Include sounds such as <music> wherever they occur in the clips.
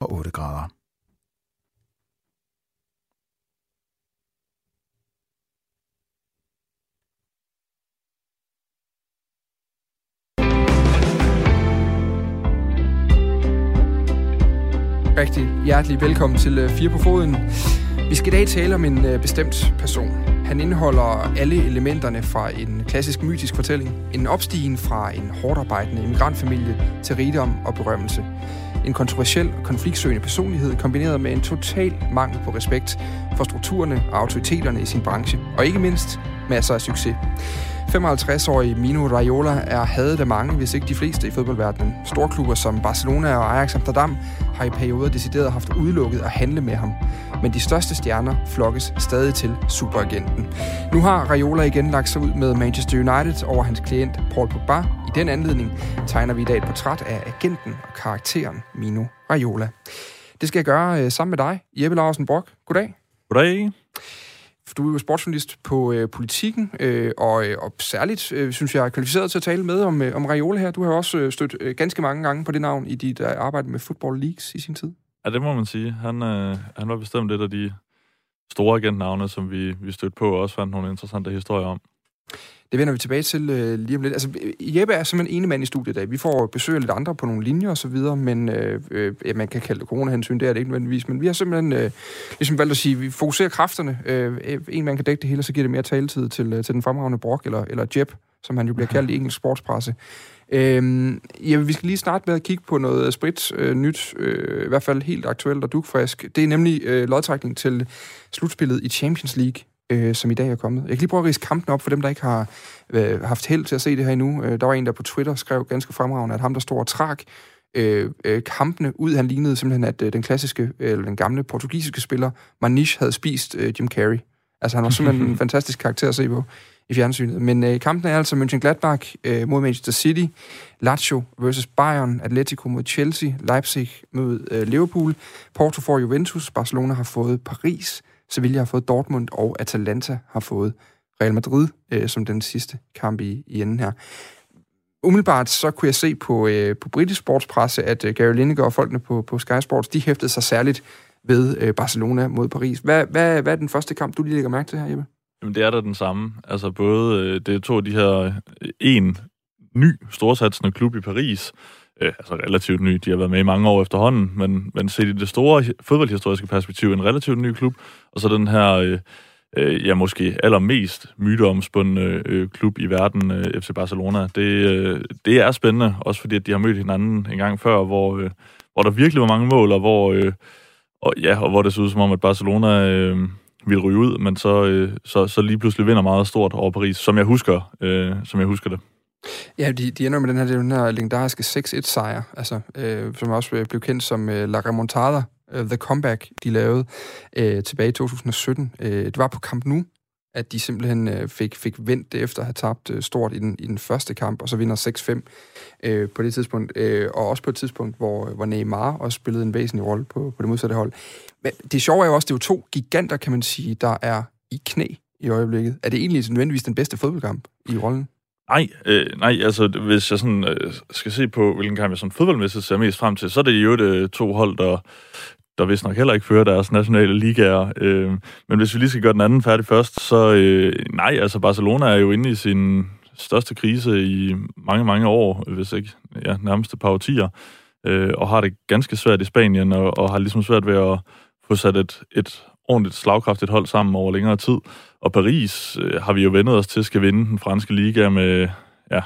og 8 grader. Rigtig hjertelig velkommen til øh, Fire på Foden. Vi skal i dag tale om en øh, bestemt person. Han indeholder alle elementerne fra en klassisk mytisk fortælling. En opstigen fra en hårdt arbejdende immigrantfamilie til rigdom og berømmelse. En kontroversiel og konfliktsøgende personlighed kombineret med en total mangel på respekt for strukturerne og autoriteterne i sin branche. Og ikke mindst masser af succes. 55-årige Mino Raiola er hadet af mange, hvis ikke de fleste i fodboldverdenen. Storklubber som Barcelona og Ajax Amsterdam har i perioder decideret haft udelukket at handle med ham. Men de største stjerner flokkes stadig til superagenten. Nu har Raiola igen lagt sig ud med Manchester United over hans klient Paul Pogba. I den anledning tegner vi i dag et portræt af agenten og karakteren Mino Raiola. Det skal jeg gøre øh, sammen med dig, Jeppe Larsen Brock. Goddag. Goddag. Du er jo sportsjournalist på øh, politikken, øh, og, øh, og særligt, øh, synes jeg, er kvalificeret til at tale med om, øh, om Raiola her. Du har også øh, stødt øh, ganske mange gange på det navn i dit øh, arbejde med Football Leagues i sin tid. Ja, det må man sige. Han, øh, han var bestemt et af de store agentnavne, som vi, vi stødte på, og også fandt nogle interessante historier om. Det vender vi tilbage til øh, lige om lidt. Altså, Jeppe er simpelthen ene mand i studiet i dag. Vi får besøg af lidt andre på nogle linjer og så videre, men øh, øh, ja, man kan kalde det coronahensyn, det er det ikke nødvendigvis. Men vi har simpelthen øh, ligesom valgt at sige, at vi fokuserer kræfterne. Øh, en mand kan dække det hele, og så giver det mere taletid til, øh, til den fremragende Brock, eller, eller Jeb, som han jo bliver <laughs> kaldt i engelsk sportspresse. Øh, ja, vi skal lige starte med at kigge på noget sprit øh, nyt, øh, i hvert fald helt aktuelt og dukfrisk. Det er nemlig øh, lodtrækning til slutspillet i Champions League øh, som i dag er kommet. Jeg kan lige prøve at rise kampen op for dem, der ikke har øh, haft held til at se det her endnu. Øh, der var en, der på Twitter skrev ganske fremragende, at ham, der står og trak øh, øh, kampene ud, han lignede simpelthen, at øh, den klassiske, øh, eller den gamle portugisiske spiller, Manish, havde spist øh, Jim Carrey. Altså, han var simpelthen en <laughs> fantastisk karakter at se på i fjernsynet. Men øh, kampen er altså Mönchengladbach øh, mod Manchester City, Lazio versus Bayern, Atletico mod Chelsea, Leipzig mod øh, Liverpool, Porto for Juventus, Barcelona har fået Paris, Sevilla har fået Dortmund, og Atalanta har fået Real Madrid øh, som den sidste kamp i, i enden her. Umiddelbart så kunne jeg se på, øh, på britisk sportspresse, at øh, Gary Lineker og folkene på, på Sky Sports, de hæftede sig særligt ved øh, Barcelona mod Paris. Hvad, hvad, hvad er den første kamp, du lige lægger mærke til her, Jeppe? Jamen, det er da den samme. Altså, både øh, det er to af de her øh, en ny storsatsende klub i Paris, øh, altså relativt ny, de har været med i mange år efterhånden, men, men set i det store fodboldhistoriske perspektiv, en relativt ny klub, og så den her, øh, øh, ja, måske allermest myteomspundende øh, klub i verden, øh, FC Barcelona. Det, øh, det er spændende, også fordi at de har mødt hinanden en gang før, hvor, øh, hvor der virkelig var mange mål, og hvor, øh, og, ja, og hvor det så ud som om, at Barcelona... Øh, ville ryge ud, men så, øh, så, så lige pludselig vinder meget stort over Paris, som jeg husker, øh, som jeg husker det. Ja, de, de ender med den her, den her legendariske 6-1-sejr, altså, øh, som også øh, blev kendt som øh, La Remontada, øh, The Comeback, de lavede øh, tilbage i 2017. Øh, det var på Camp Nou, at de simpelthen øh, fik, fik vendt det efter at have tabt øh, stort i den, i den første kamp, og så vinder 6-5 øh, på det tidspunkt. Øh, og også på et tidspunkt, hvor, hvor Neymar også spillede en væsentlig rolle på, på det modsatte hold. Men det sjove er jo også, det er jo to giganter, kan man sige, der er i knæ i øjeblikket. Er det egentlig nødvendigvis den bedste fodboldkamp i rollen? Nej, øh, nej, altså hvis jeg sådan, øh, skal se på, hvilken kamp jeg sådan fodboldmæssigt ser mest frem til, så er det jo det øh, to hold, der, der vist nok heller ikke fører deres nationale ligaer. Øh, men hvis vi lige skal gøre den anden færdig først, så øh, nej, altså Barcelona er jo inde i sin største krise i mange, mange år, hvis ikke ja, nærmeste par årtier, øh, og har det ganske svært i Spanien, og, og har ligesom svært ved at få sat et, et ordentligt slagkraftigt hold sammen over længere tid. Og Paris øh, har vi jo vendet os til, skal vinde den franske liga med ja,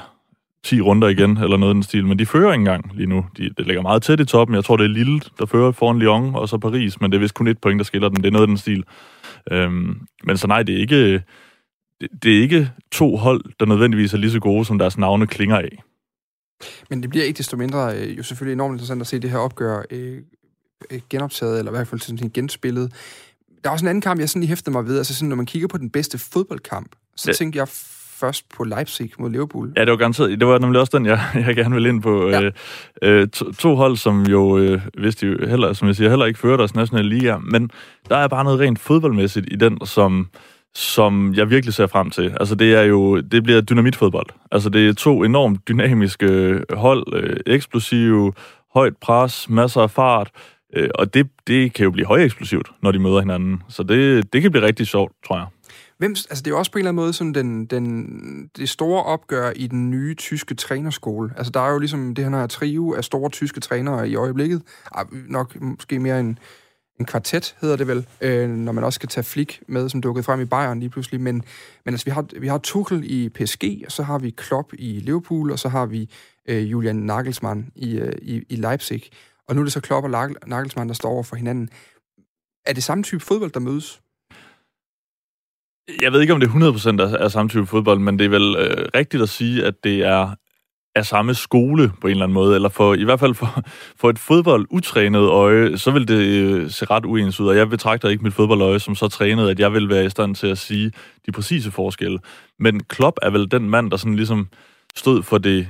10 runder igen, eller noget i den stil. Men de fører ikke engang lige nu. De, det ligger meget tæt i toppen. Jeg tror, det er Lille, der fører foran Lyon, og så Paris. Men det er vist kun et point, der skiller dem. Det er noget i den stil. Øhm, men så nej, det er ikke... Det, det er ikke to hold, der nødvendigvis er lige så gode, som deres navne klinger af. Men det bliver ikke desto mindre øh, jo selvfølgelig enormt interessant at se det her opgør øh, genoptaget, eller i hvert fald sådan genspillet. Der er også en anden kamp, jeg sådan lige hæftede mig ved. Altså sådan, når man kigger på den bedste fodboldkamp, så ja. tænker jeg først på Leipzig mod Liverpool. Ja, det var garanteret. Det var nemlig også den, jeg, <laughs> jeg gerne vil ind på. Ja. Øh, øh, to, to hold, som jo, øh, hvis de heller, som jeg siger, heller ikke fører deres nationale liga, men der er bare noget rent fodboldmæssigt i den, som som jeg virkelig ser frem til. Altså det er jo, det bliver dynamitfodbold. Altså det er to enormt dynamiske hold, øh, eksplosive, højt pres, masser af fart, Øh, og det, det kan jo blive højeksplosivt, når de møder hinanden. Så det, det kan blive rigtig sjovt, tror jeg. Hvem, altså det er jo også på en eller anden måde sådan den, den, det store opgør i den nye tyske trænerskole. Altså der er jo ligesom det her trio af store tyske trænere i øjeblikket. Ah, nok måske mere en, en kvartet, hedder det vel, øh, når man også skal tage Flick med, som dukkede frem i Bayern lige pludselig. Men, men altså, vi har, vi har Tuchel i PSG, og så har vi Klopp i Liverpool, og så har vi øh, Julian Nagelsmann i, øh, i, i Leipzig. Og nu er det så Klopp og Nagelsmann, der står over for hinanden. Er det samme type fodbold, der mødes? Jeg ved ikke, om det er 100% er, af samme type fodbold, men det er vel øh, rigtigt at sige, at det er af samme skole på en eller anden måde, eller for i hvert fald for, for et fodboldutrænet øje, så vil det øh, se ret uens ud, og jeg betragter ikke mit fodboldøje som så trænet, at jeg vil være i stand til at sige de præcise forskelle. Men Klopp er vel den mand, der sådan ligesom stod for det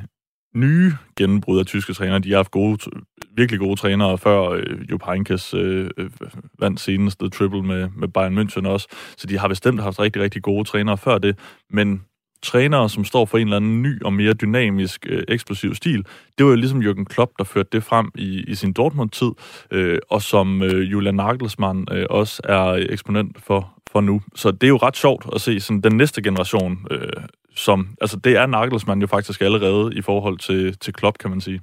nye gennembrud af tyske trænere. De har haft gode, virkelig gode trænere før. Øh, Jupp Heynckes øh, øh, vandt senest The Triple med, med Bayern München også. Så de har bestemt haft rigtig, rigtig gode trænere før det. Men trænere, som står for en eller anden ny og mere dynamisk, øh, eksplosiv stil. Det var jo ligesom Jürgen Klopp, der førte det frem i, i sin Dortmund-tid, øh, og som øh, Julian Nagelsmann øh, også er eksponent for, for nu. Så det er jo ret sjovt at se sådan, den næste generation, øh, som, altså det er Nagelsmann jo faktisk allerede i forhold til, til Klopp, kan man sige.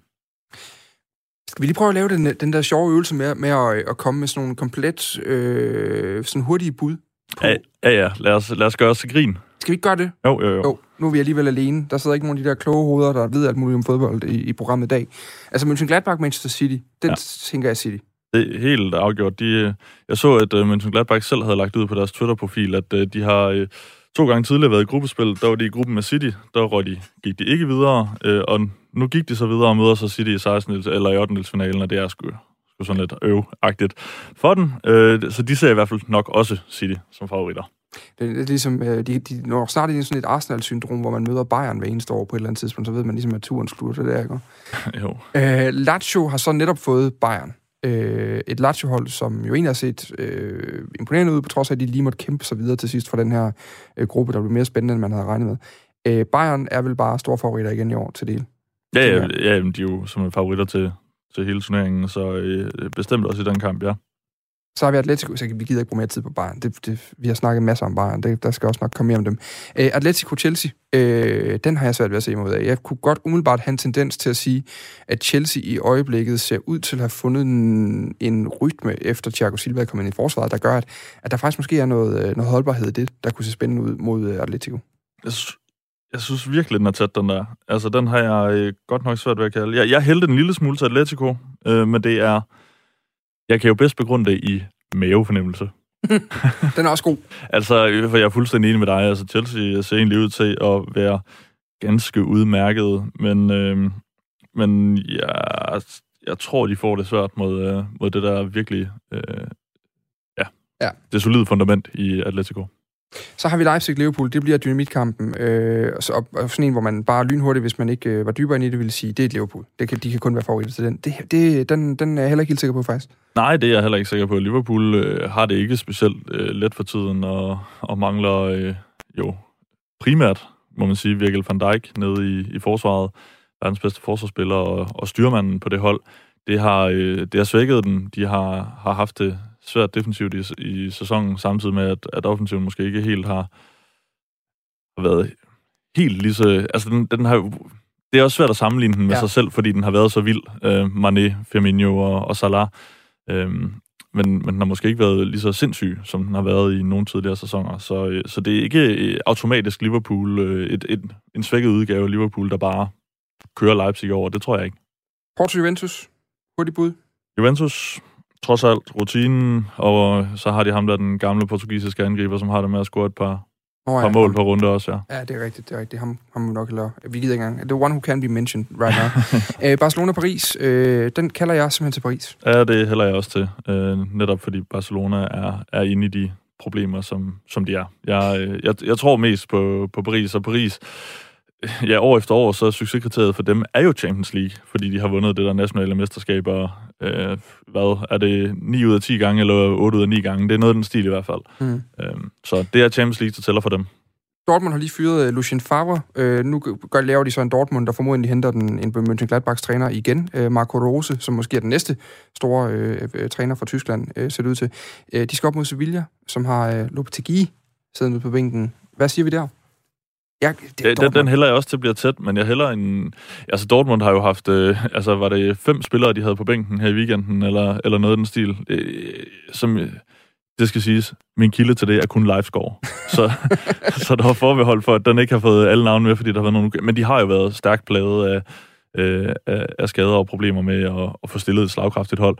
Skal vi lige prøve at lave den, den der sjove øvelse med, med at, at komme med sådan nogle komplet øh, sådan hurtige bud? På... Ja, ja, ja. Lad os, lad os gøre os til grin. Skal vi ikke gøre det? Jo, jo, jo. jo nu er vi alligevel alene. Der sidder ikke nogen af de der kloge hoveder, der ved alt muligt om fodbold i, i programmet i dag. Altså Mönchengladbach, Manchester City, den ja. tænker jeg City. Det er helt afgjort. De, jeg så, at uh, Mönchengladbach selv havde lagt ud på deres Twitter-profil, at uh, de har uh, to gange tidligere været i gruppespil. Der var de i gruppen med City, der var de, gik de ikke videre, uh, og nu gik de så videre og møder så City i 16 eller i 8. finalen, og det er sgu, sgu sådan lidt øv-agtigt for den. Uh, så de ser i hvert fald nok også City som favoritter. Det er ligesom, øh, de, de når snart i sådan et Arsenal-syndrom, hvor man møder Bayern hver eneste år på et eller andet tidspunkt, så ved man ligesom, at turen slutter det der, ikke? <laughs> jo. Øh, Lazio har så netop fået Bayern. Øh, et Lazio-hold, som jo egentlig har set øh, imponerende ud, på trods af, at de lige måtte kæmpe sig videre til sidst for den her øh, gruppe, der blev mere spændende, end man havde regnet med. Øh, Bayern er vel bare store favoritter igen i år til del. Ja, ja, ja de er jo som favoritter til, til hele turneringen, så øh, bestemt også i den kamp, ja. Så har vi Atletico, så vi gider ikke bruge mere tid på Bayern. Det, det, vi har snakket masser om Bayern, det, der skal også nok komme mere om dem. Uh, Atletico-Chelsea, uh, den har jeg svært ved at se imod af. Jeg kunne godt umiddelbart have en tendens til at sige, at Chelsea i øjeblikket ser ud til at have fundet en, en rytme, efter Thiago Silva er kommet ind i forsvaret, der gør, at, at der faktisk måske er noget, øh, noget holdbarhed i det, der kunne se spændende ud mod Atletico. Jeg, jeg synes virkelig, den er tæt, den der. Altså, den har jeg øh, godt nok svært ved at kalde. Jeg, jeg hældte en lille smule til Atletico, øh, men det er jeg kan jo bedst begrunde det i mavefornemmelse. <laughs> Den er også god. altså, for jeg er fuldstændig enig med dig. Altså, Chelsea ser egentlig ud til at være ganske udmærket, men, øh, men jeg, jeg tror, de får det svært mod, øh, mod det der virkelig øh, ja, ja. det solide fundament i Atletico. Så har vi Leipzig-Liverpool, det bliver dynamitkampen, øh, og, så, og sådan en, hvor man bare lynhurtigt, hvis man ikke øh, var dybere ind i det, ville sige, det er et Liverpool. Det kan, de kan kun være favoritter til den. Det, det, den. Den er jeg heller ikke helt sikker på, faktisk. Nej, det er jeg heller ikke sikker på. Liverpool øh, har det ikke specielt øh, let for tiden, og, og mangler øh, jo primært, må man sige, Virgil van Dijk nede i, i forsvaret. Verdens bedste forsvarsspiller og, og styrmanden på det hold. Det har, øh, det har svækket dem. De har, har haft det svært defensivt i, i sæsonen, samtidig med, at, at offensiven måske ikke helt har, har været helt lige så... Altså, den, den har det er også svært at sammenligne den med ja. sig selv, fordi den har været så vild. Øh, Mané, Firmino og, og Salah. Øh, men, men den har måske ikke været lige så sindssyg, som den har været i nogle tidligere sæsoner. Så, øh, så det er ikke øh, automatisk Liverpool, øh, et, et, en svækket udgave af Liverpool, der bare kører Leipzig over. Det tror jeg ikke. Porto Juventus. Hurtigt bud. Juventus trods alt rutinen, og så har de ham der, den gamle portugisiske angriber, som har det med at score et par, oh, ja, par mål på runde også, ja. Ja, det er rigtigt, det er rigtigt. Ham, ham nok hellere. Vi gider ikke engang. The one who can be mentioned right now. <laughs> uh, Barcelona-Paris, uh, den kalder jeg simpelthen til Paris. Ja, det hælder jeg også til. Uh, netop fordi Barcelona er, er inde i de problemer, som, som de er. Jeg, jeg, jeg tror mest på, på Paris, og Paris <laughs> ja, år efter år, så er succeskriteriet for dem er jo Champions League, fordi de har vundet det der nationale mesterskaber, øh, hvad er det, 9 ud af 10 gange, eller 8 ud af 9 gange, det er noget af den stil i hvert fald. Mm. Øh, så det er Champions League, der tæller for dem. Dortmund har lige fyret øh, Lucien Favre. Øh, nu gør, laver de så en Dortmund, der formodentlig henter den, en Mönchengladbachs træner igen. Øh, Marco Rose, som måske er den næste store øh, øh, træner fra Tyskland, øh, ser det ud til. Øh, de skal op mod Sevilla, som har øh, Lopetegui siddende på bænken. Hvad siger vi der? Ja, det den, den hælder jeg også til at blive tæt, men jeg hælder en... Altså, Dortmund har jo haft... Øh, altså, var det fem spillere, de havde på bænken her i weekenden, eller, eller noget i den stil, øh, som... Det skal siges, min kilde til det er kun livescore. <laughs> så, så der var forbehold for, at den ikke har fået alle navne med, fordi der har været nogle... Men de har jo været stærkt plaget af, øh, af skader og problemer med at, at få stillet et slagkraftigt hold.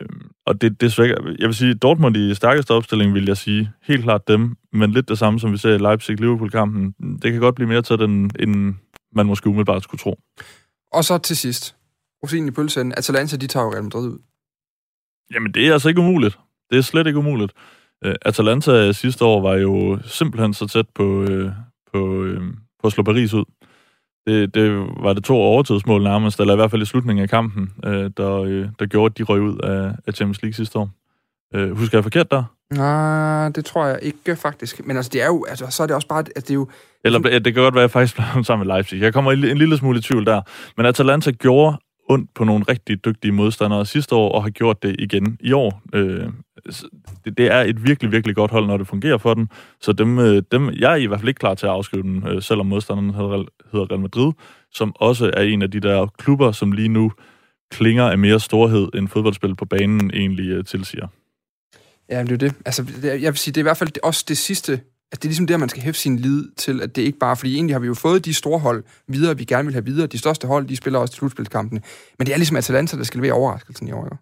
Øhm, og det, det svækker. Jeg vil sige, Dortmund i stærkeste opstilling, vil jeg sige. Helt klart dem, men lidt det samme, som vi ser i Leipzig-Liverpool-kampen. Det kan godt blive mere til den, end man måske umiddelbart skulle tro. Og så til sidst. Rosinen i pølsen. Atalanta, de tager jo Real Madrid ud. Jamen, det er altså ikke umuligt. Det er slet ikke umuligt. Uh, Atalanta sidste år var jo simpelthen så tæt på, uh, på, uh, på at slå Paris ud. Det, det var det to overtidsmål nærmest, eller i hvert fald i slutningen af kampen, øh, der, øh, der gjorde, at de røg ud af, af Champions League sidste år. Øh, husker jeg forkert der? Nej, det tror jeg ikke faktisk. Men altså, det er jo, altså, så er det også bare, at det er jo... Eller det kan godt være, at jeg faktisk blev sammen med Leipzig. Jeg kommer en, en lille smule i tvivl der. Men Atalanta gjorde ondt på nogle rigtig dygtige modstandere sidste år, og har gjort det igen i år. Øh, det, det er et virkelig, virkelig godt hold, når det fungerer for dem. Så dem, øh, dem jeg er i hvert fald ikke klar til at afskrive dem, øh, selvom modstanderen hedder Real Madrid, som også er en af de der klubber, som lige nu klinger af mere storhed, end fodboldspil på banen egentlig øh, tilsiger. Ja, det er det. Altså, jeg vil sige, det er i hvert fald også det sidste at det er ligesom der, man skal hæfte sin lid til, at det ikke bare, fordi egentlig har vi jo fået de store hold videre, vi gerne vil have videre. De største hold, de spiller også til slutspilskampene. Men det er ligesom Atalanta, der skal levere overraskelsen i år, jo.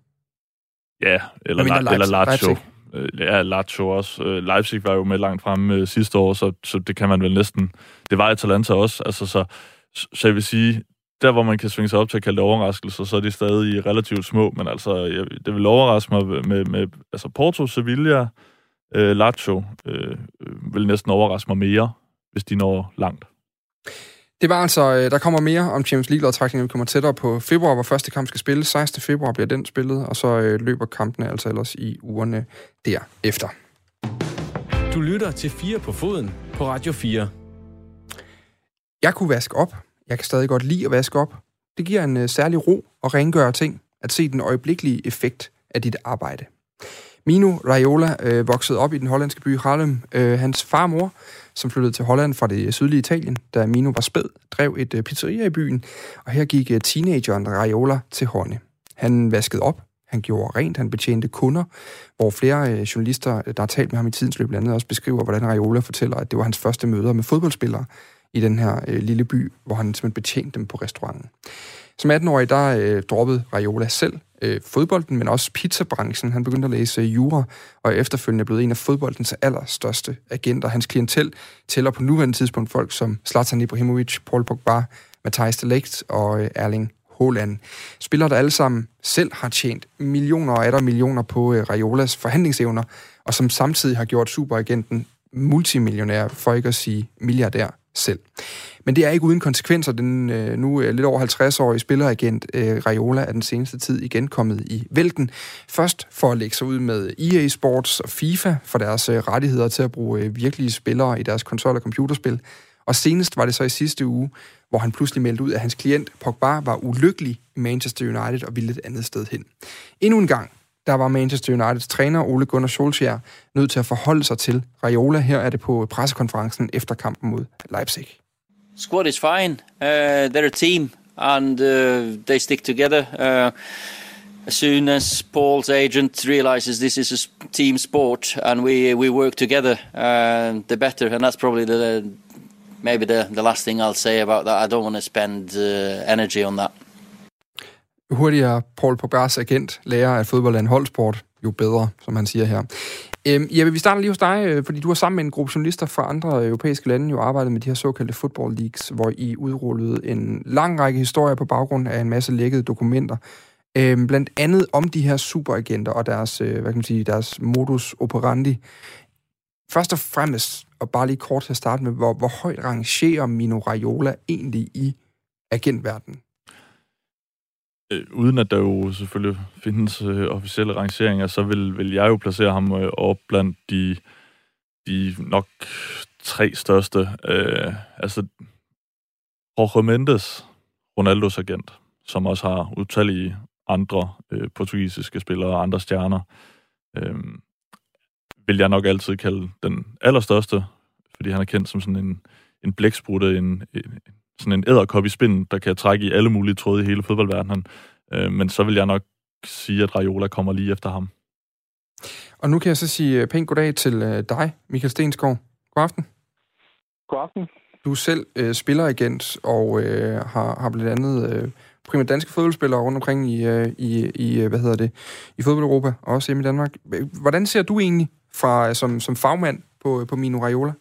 Ja, eller, la- eller Lazio. Øh, ja, Lazio også. Øh, Leipzig var jo med langt fremme øh, sidste år, så, så det kan man vel næsten... Det var Atalanta også. Altså, så, så jeg vil sige, der hvor man kan svinge sig op til at kalde det overraskelser, så er de stadig relativt små, men altså, jeg, det vil overraske mig med, med, med altså Porto, Sevilla, øh, Lazio øh, vil næsten overraske mig mere, hvis de når langt. Det var altså, øh, der kommer mere om Champions League-lodtrækningen. Vi kommer tættere på februar, hvor første kamp skal spilles. 16. februar bliver den spillet, og så øh, løber kampene altså ellers i ugerne derefter. Du lytter til 4 på foden på Radio 4. Jeg kunne vaske op. Jeg kan stadig godt lide at vaske op. Det giver en uh, særlig ro og rengøre ting, at se den øjeblikkelige effekt af dit arbejde. Mino Raiola øh, voksede op i den hollandske by Harlem. Øh, hans farmor, som flyttede til Holland fra det sydlige Italien, da Mino var spæd, drev et øh, pizzeria i byen, og her gik øh, teenageren Raiola til hånde. Han vaskede op, han gjorde rent, han betjente kunder, hvor flere øh, journalister, øh, der har talt med ham i tidens løb, blandt andet også beskriver, hvordan Raiola fortæller, at det var hans første møder med fodboldspillere i den her øh, lille by, hvor han simpelthen betjente dem på restauranten. Som 18-årig, der øh, droppede Raiola selv øh, fodbolden, men også pizzabranchen. Han begyndte at læse øh, jura, og efterfølgende blev en af fodboldens allerstørste agenter. Hans klientel tæller på nuværende tidspunkt folk som Zlatan Ibrahimovic, Paul Pogba, Matthijs de Ligt og øh, Erling Haaland. Spillere, der alle sammen selv har tjent millioner og der millioner på øh, Raiolas forhandlingsevner, og som samtidig har gjort superagenten multimillionær, for ikke at sige milliardær selv. Men det er ikke uden konsekvenser. Den øh, nu øh, lidt over 50-årige spilleragent øh, Raiola er den seneste tid igen kommet i vælten. Først for at lægge sig ud med EA Sports og FIFA for deres øh, rettigheder til at bruge øh, virkelige spillere i deres konsol- og computerspil. Og senest var det så i sidste uge, hvor han pludselig meldte ud, at hans klient Pogba var ulykkelig i Manchester United og ville et andet sted hen. Endnu en gang der var Manchester Uniteds træner Ole Gunnar Solskjaer nødt til at forholde sig til Raiola. Her er det på pressekonferencen efter kampen mod Leipzig. Squad is fine. Uh, they're a team and uh, they stick together. Uh, as soon as Paul's agent realizes this is a team sport and we we work together, uh, the better. And that's probably the maybe the the last thing I'll say about that. I don't want to spend uh, energy on that hurtigere Paul Pogba's agent lærer, at fodbold er en holdsport, jo bedre, som han siger her. Øhm, Jeppe, vi starter lige hos dig, øh, fordi du har sammen med en gruppe journalister fra andre europæiske lande jo arbejdet med de her såkaldte football leagues, hvor I udrullede en lang række historier på baggrund af en masse lækkede dokumenter. Øhm, blandt andet om de her superagenter og deres, øh, hvad kan man sige, deres modus operandi. Først og fremmest, og bare lige kort til at starte med, hvor, hvor højt rangerer Mino Raiola egentlig i agentverdenen? Øh, uden at der jo selvfølgelig findes øh, officielle rangeringer, så vil, vil jeg jo placere ham øh, op blandt de, de nok tre største. Øh, altså, Jorge Mendes, Ronaldos agent, som også har utallige andre øh, portugisiske spillere og andre stjerner, øh, vil jeg nok altid kalde den allerstørste, fordi han er kendt som sådan en, en blæksprutte, en, en, sådan en æderkop i spinden, der kan trække i alle mulige tråde i hele fodboldverdenen. Øh, men så vil jeg nok sige, at Raiola kommer lige efter ham. Og nu kan jeg så sige øh, pænt goddag til øh, dig, Michael Stensgaard. God aften. God aften. Du er selv øh, spilleragent og øh, har, har blandt andet øh, primært danske fodboldspillere rundt omkring i, øh, i, i hvad hedder det, i fodbold-Europa, og også hjemme i Danmark. Hvordan ser du egentlig fra, som, som fagmand på, på Mino Raiola?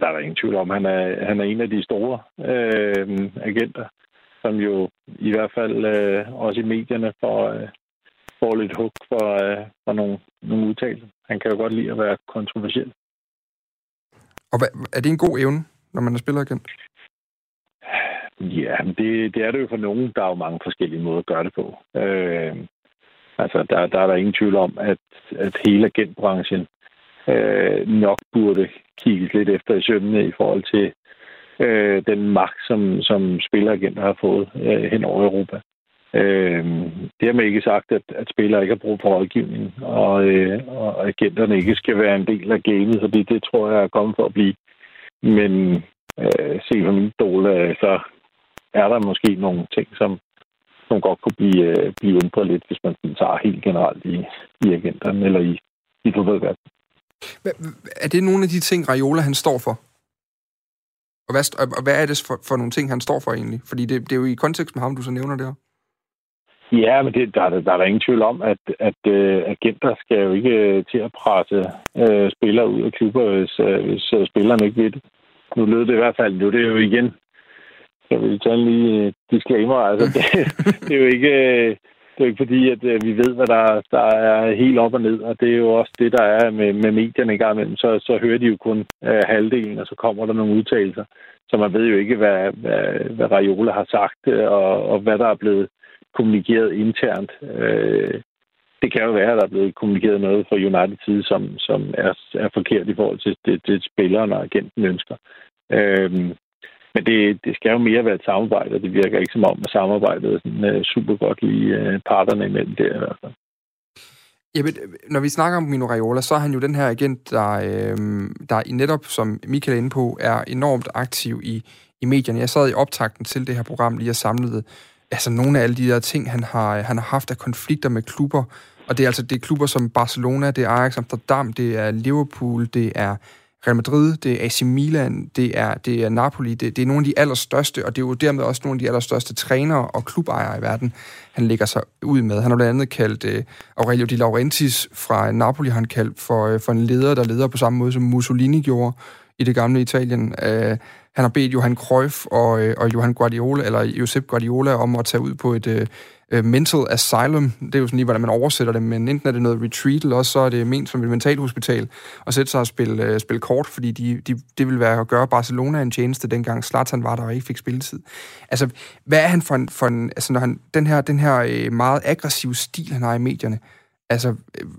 Der er der ingen tvivl om, han er, han er en af de store øh, agenter, som jo i hvert fald øh, også i medierne får, øh, får lidt hug for, øh, for nogle, nogle udtalelser. Han kan jo godt lide at være kontroversiel. Og hvad, er det en god evne, når man er spilleragent? Ja, det, det er det jo for nogen. Der er jo mange forskellige måder at gøre det på. Øh, altså, der, der er der ingen tvivl om, at, at hele agentbranchen øh, nok burde kigges lidt efter i sømmene i forhold til øh, den magt, som, som spilleragenter har fået øh, hen over Europa. Øh, dermed ikke sagt, at, at spillere ikke har brug for rådgivning, og, øh, og agenterne ikke skal være en del af gamet, fordi det tror jeg er kommet for at blive. Men øh, se fra min stol, øh, så er der måske nogle ting, som, som godt kunne blive, øh, blive undret lidt, hvis man tager helt generelt i, i agenterne eller i, i fodboldverdenen. Er det nogle af de ting, Raiola han står for? Og hvad, og hvad er det for, for nogle ting, han står for egentlig? Fordi det, det er jo i kontekst med ham, du så nævner det her. Ja, men det, der, er, der er der ingen tvivl om, at, at uh, agenter skal jo ikke uh, til at presse uh, spillere ud af klubber, hvis, uh, hvis uh, spillerne ikke vil det. Nu lød det i hvert fald, nu det er jo igen, så vil vi tage lige disclaimer, altså <laughs> det, det er jo ikke... Uh, det er jo ikke fordi, at øh, vi ved, hvad der, der er helt op og ned, og det er jo også det, der er med, med medierne i gang imellem. Så, så hører de jo kun øh, halvdelen, og så kommer der nogle udtalelser. Så man ved jo ikke, hvad, hvad, hvad Raiola har sagt, øh, og, og hvad der er blevet kommunikeret internt. Øh, det kan jo være, at der er blevet kommunikeret noget fra United side, som, som er, er forkert i forhold til det, det spilleren og agenten ønsker. Øh, men det, det skal jo mere være et samarbejde, og det virker ikke som om, at samarbejdet er sådan, øh, uh, super godt lige uh, parterne imellem der i hvert fald. Jamen, øh, når vi snakker om Mino Raiola, så er han jo den her agent, der, øh, der i netop, som Michael er inde på, er enormt aktiv i, i medierne. Jeg sad i optakten til det her program lige og samlede altså nogle af alle de der ting, han har, han har haft af konflikter med klubber. Og det er altså det er klubber som Barcelona, det er Ajax Amsterdam, det er Liverpool, det er Real Madrid, det er AC Milan, det er, det er Napoli, det, det er nogle af de allerstørste, og det er jo dermed også nogle af de allerstørste trænere og klubejere i verden, han lægger sig ud med. Han har blandt andet kaldt uh, Aurelio Di Laurentiis fra Napoli, han kaldt for, uh, for en leder, der leder på samme måde, som Mussolini gjorde i det gamle Italien. Uh, han har bedt Johan Cruyff og, uh, og Johan Guardiola, eller Josep Guardiola om at tage ud på et, uh, Øh, mental asylum. Det er jo sådan lige, hvordan man oversætter det, men enten er det noget retreat, eller også så er det ment som et mentalhospital, og sætte sig og spille, uh, spille kort, fordi de, de, det ville være at gøre Barcelona en tjeneste, dengang Zlatan var der og ikke fik spilletid. Altså, hvad er han for en, for en altså når han, den her, den her uh, meget aggressive stil, han har i medierne, altså, uh,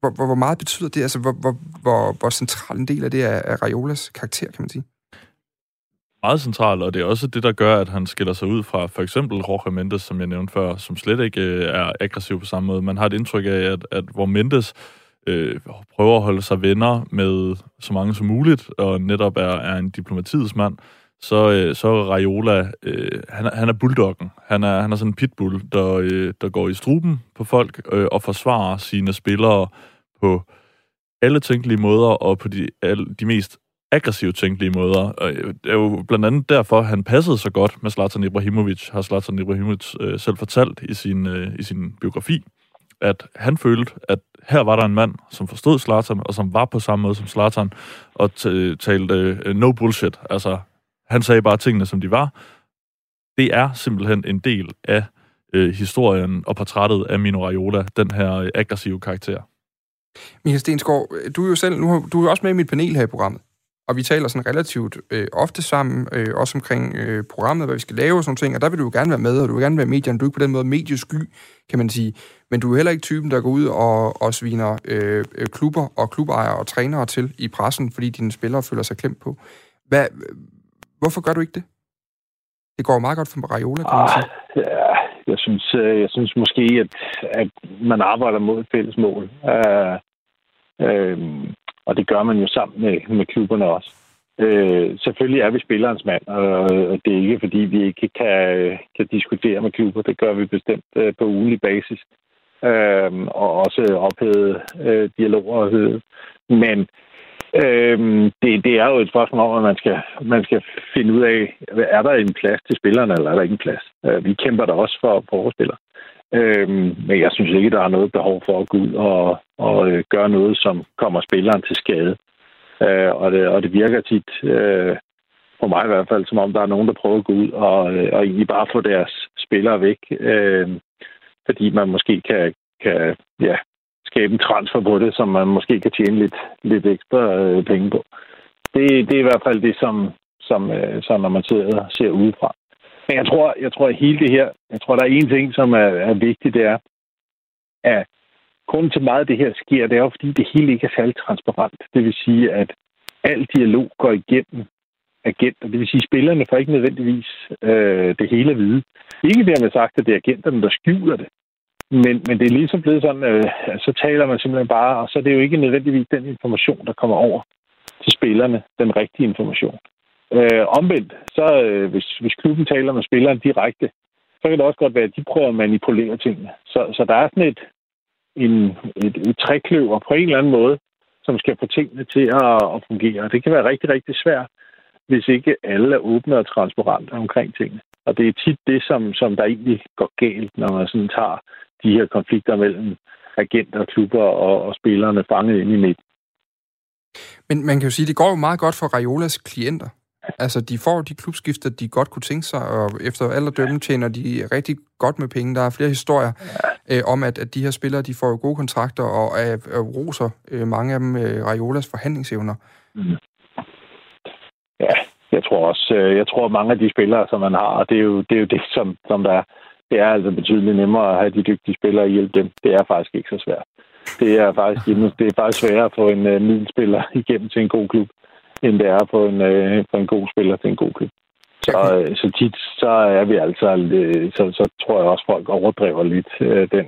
hvor, hvor, hvor meget betyder det? Altså, hvor, hvor, hvor, hvor central en del af det er, er Raiolas karakter, kan man sige? Meget central, og det er også det, der gør, at han skiller sig ud fra for eksempel Jorge Mendes, som jeg nævnte før, som slet ikke øh, er aggressiv på samme måde. Man har et indtryk af, at, at hvor Mendes øh, prøver at holde sig venner med så mange som muligt, og netop er, er en diplomatiets mand, så, øh, så er Raiola, øh, han, han er bulldoggen. Han er, han er sådan en pitbull, der, øh, der går i struben på folk øh, og forsvarer sine spillere på alle tænkelige måder og på de, alle, de mest aggressivt tænkelige måder. Og øh, det er jo blandt andet derfor, han passede så godt med Zlatan Ibrahimovic, har Zlatan Ibrahimovic øh, selv fortalt i sin, øh, i sin biografi, at han følte, at her var der en mand, som forstod Zlatan, og som var på samme måde som Zlatan, og talte øh, no bullshit. Altså, han sagde bare tingene, som de var. Det er simpelthen en del af øh, historien og portrættet af Mino Raiola, den her øh, aggressive karakter. Michael Stensgaard, øh, du er jo selv, nu har, du er også med i mit panel her i programmet og vi taler sådan relativt øh, ofte sammen, øh, også omkring øh, programmet, hvad vi skal lave og sådan ting, og der vil du jo gerne være med, og du vil gerne være medierne. Du er ikke på den måde mediesky, kan man sige. Men du er heller ikke typen, der går ud og, og sviner øh, øh klubber og klubejere og trænere til i pressen, fordi dine spillere føler sig klemt på. Hvad, hvorfor gør du ikke det? Det går meget godt for Raiola, kan man sige. Ah, ja, jeg synes, øh, jeg synes måske, at, at man arbejder mod et fælles mål. Uh, uh, og det gør man jo sammen med, med klubberne også. Øh, selvfølgelig er vi spillerens mand, og det er ikke, fordi vi ikke kan, kan diskutere med klubber. Det gør vi bestemt øh, på ugenlig basis. Øh, og også ophæve øh, dialoger. Men øh, det, det er jo et spørgsmål om, at man skal, man skal finde ud af, er der en plads til spillerne, eller er der ikke en plads? Øh, vi kæmper der også for, for vores spillere. Øhm, men jeg synes ikke, der er noget behov for at gå ud og, og øh, gøre noget, som kommer spilleren til skade. Øh, og, det, og det virker tit, øh, for mig i hvert fald, som om der er nogen, der prøver at gå ud og, øh, og egentlig bare få deres spillere væk. Øh, fordi man måske kan, kan ja, skabe en transfer på det, som man måske kan tjene lidt, lidt ekstra øh, penge på. Det, det er i hvert fald det, som, som, øh, som når man sidder ser udefra. Men jeg tror, jeg tror, at hele det her, jeg tror, der er en ting, som er, er vigtigt, det er, at grunden til meget af det her sker, det er jo, fordi det hele ikke er særlig transparent. Det vil sige, at al dialog går igennem agenter. Det vil sige, at spillerne får ikke nødvendigvis øh, det hele at vide. Ikke dermed sagt, at det er agenterne, der skjuler det. Men, men det er ligesom blevet sådan, øh, at så taler man simpelthen bare, og så er det jo ikke nødvendigvis den information, der kommer over til spillerne, den rigtige information. Øh, omvendt, så øh, hvis, hvis klubben taler med spilleren direkte, så kan det også godt være, at de prøver at manipulere tingene. Så, så der er sådan et, en, et, et trækløver på en eller anden måde, som skal få tingene til at, at fungere. Og det kan være rigtig, rigtig svært, hvis ikke alle er åbne og transparente omkring tingene. Og det er tit det, som, som der egentlig går galt, når man sådan tager de her konflikter mellem agenter, klubber og, og spillerne fanget ind i midten. Men man kan jo sige, at det går jo meget godt for Raiolas klienter. Altså, de får de klubskifter, de godt kunne tænke sig, og efter alderdømme tjener de rigtig godt med penge. Der er flere historier øh, om, at, at de her spillere, de får jo gode kontrakter, og er, er roser øh, mange af dem øh, Raiolas forhandlingsevner. Mm. Ja, jeg tror også, øh, jeg tror mange af de spillere, som man har, det er jo det, er jo det som, som der det er altså betydeligt nemmere at have de dygtige spillere og hjælpe dem. Det er faktisk ikke så svært. Det er faktisk, det er faktisk sværere at få en uh, middelspiller <laughs> igennem til en god klub, end det er få en, uh, få en god spiller til en god klub. Så, uh, så tit så er vi altså, uh, så, så tror jeg også, folk overdriver lidt uh, den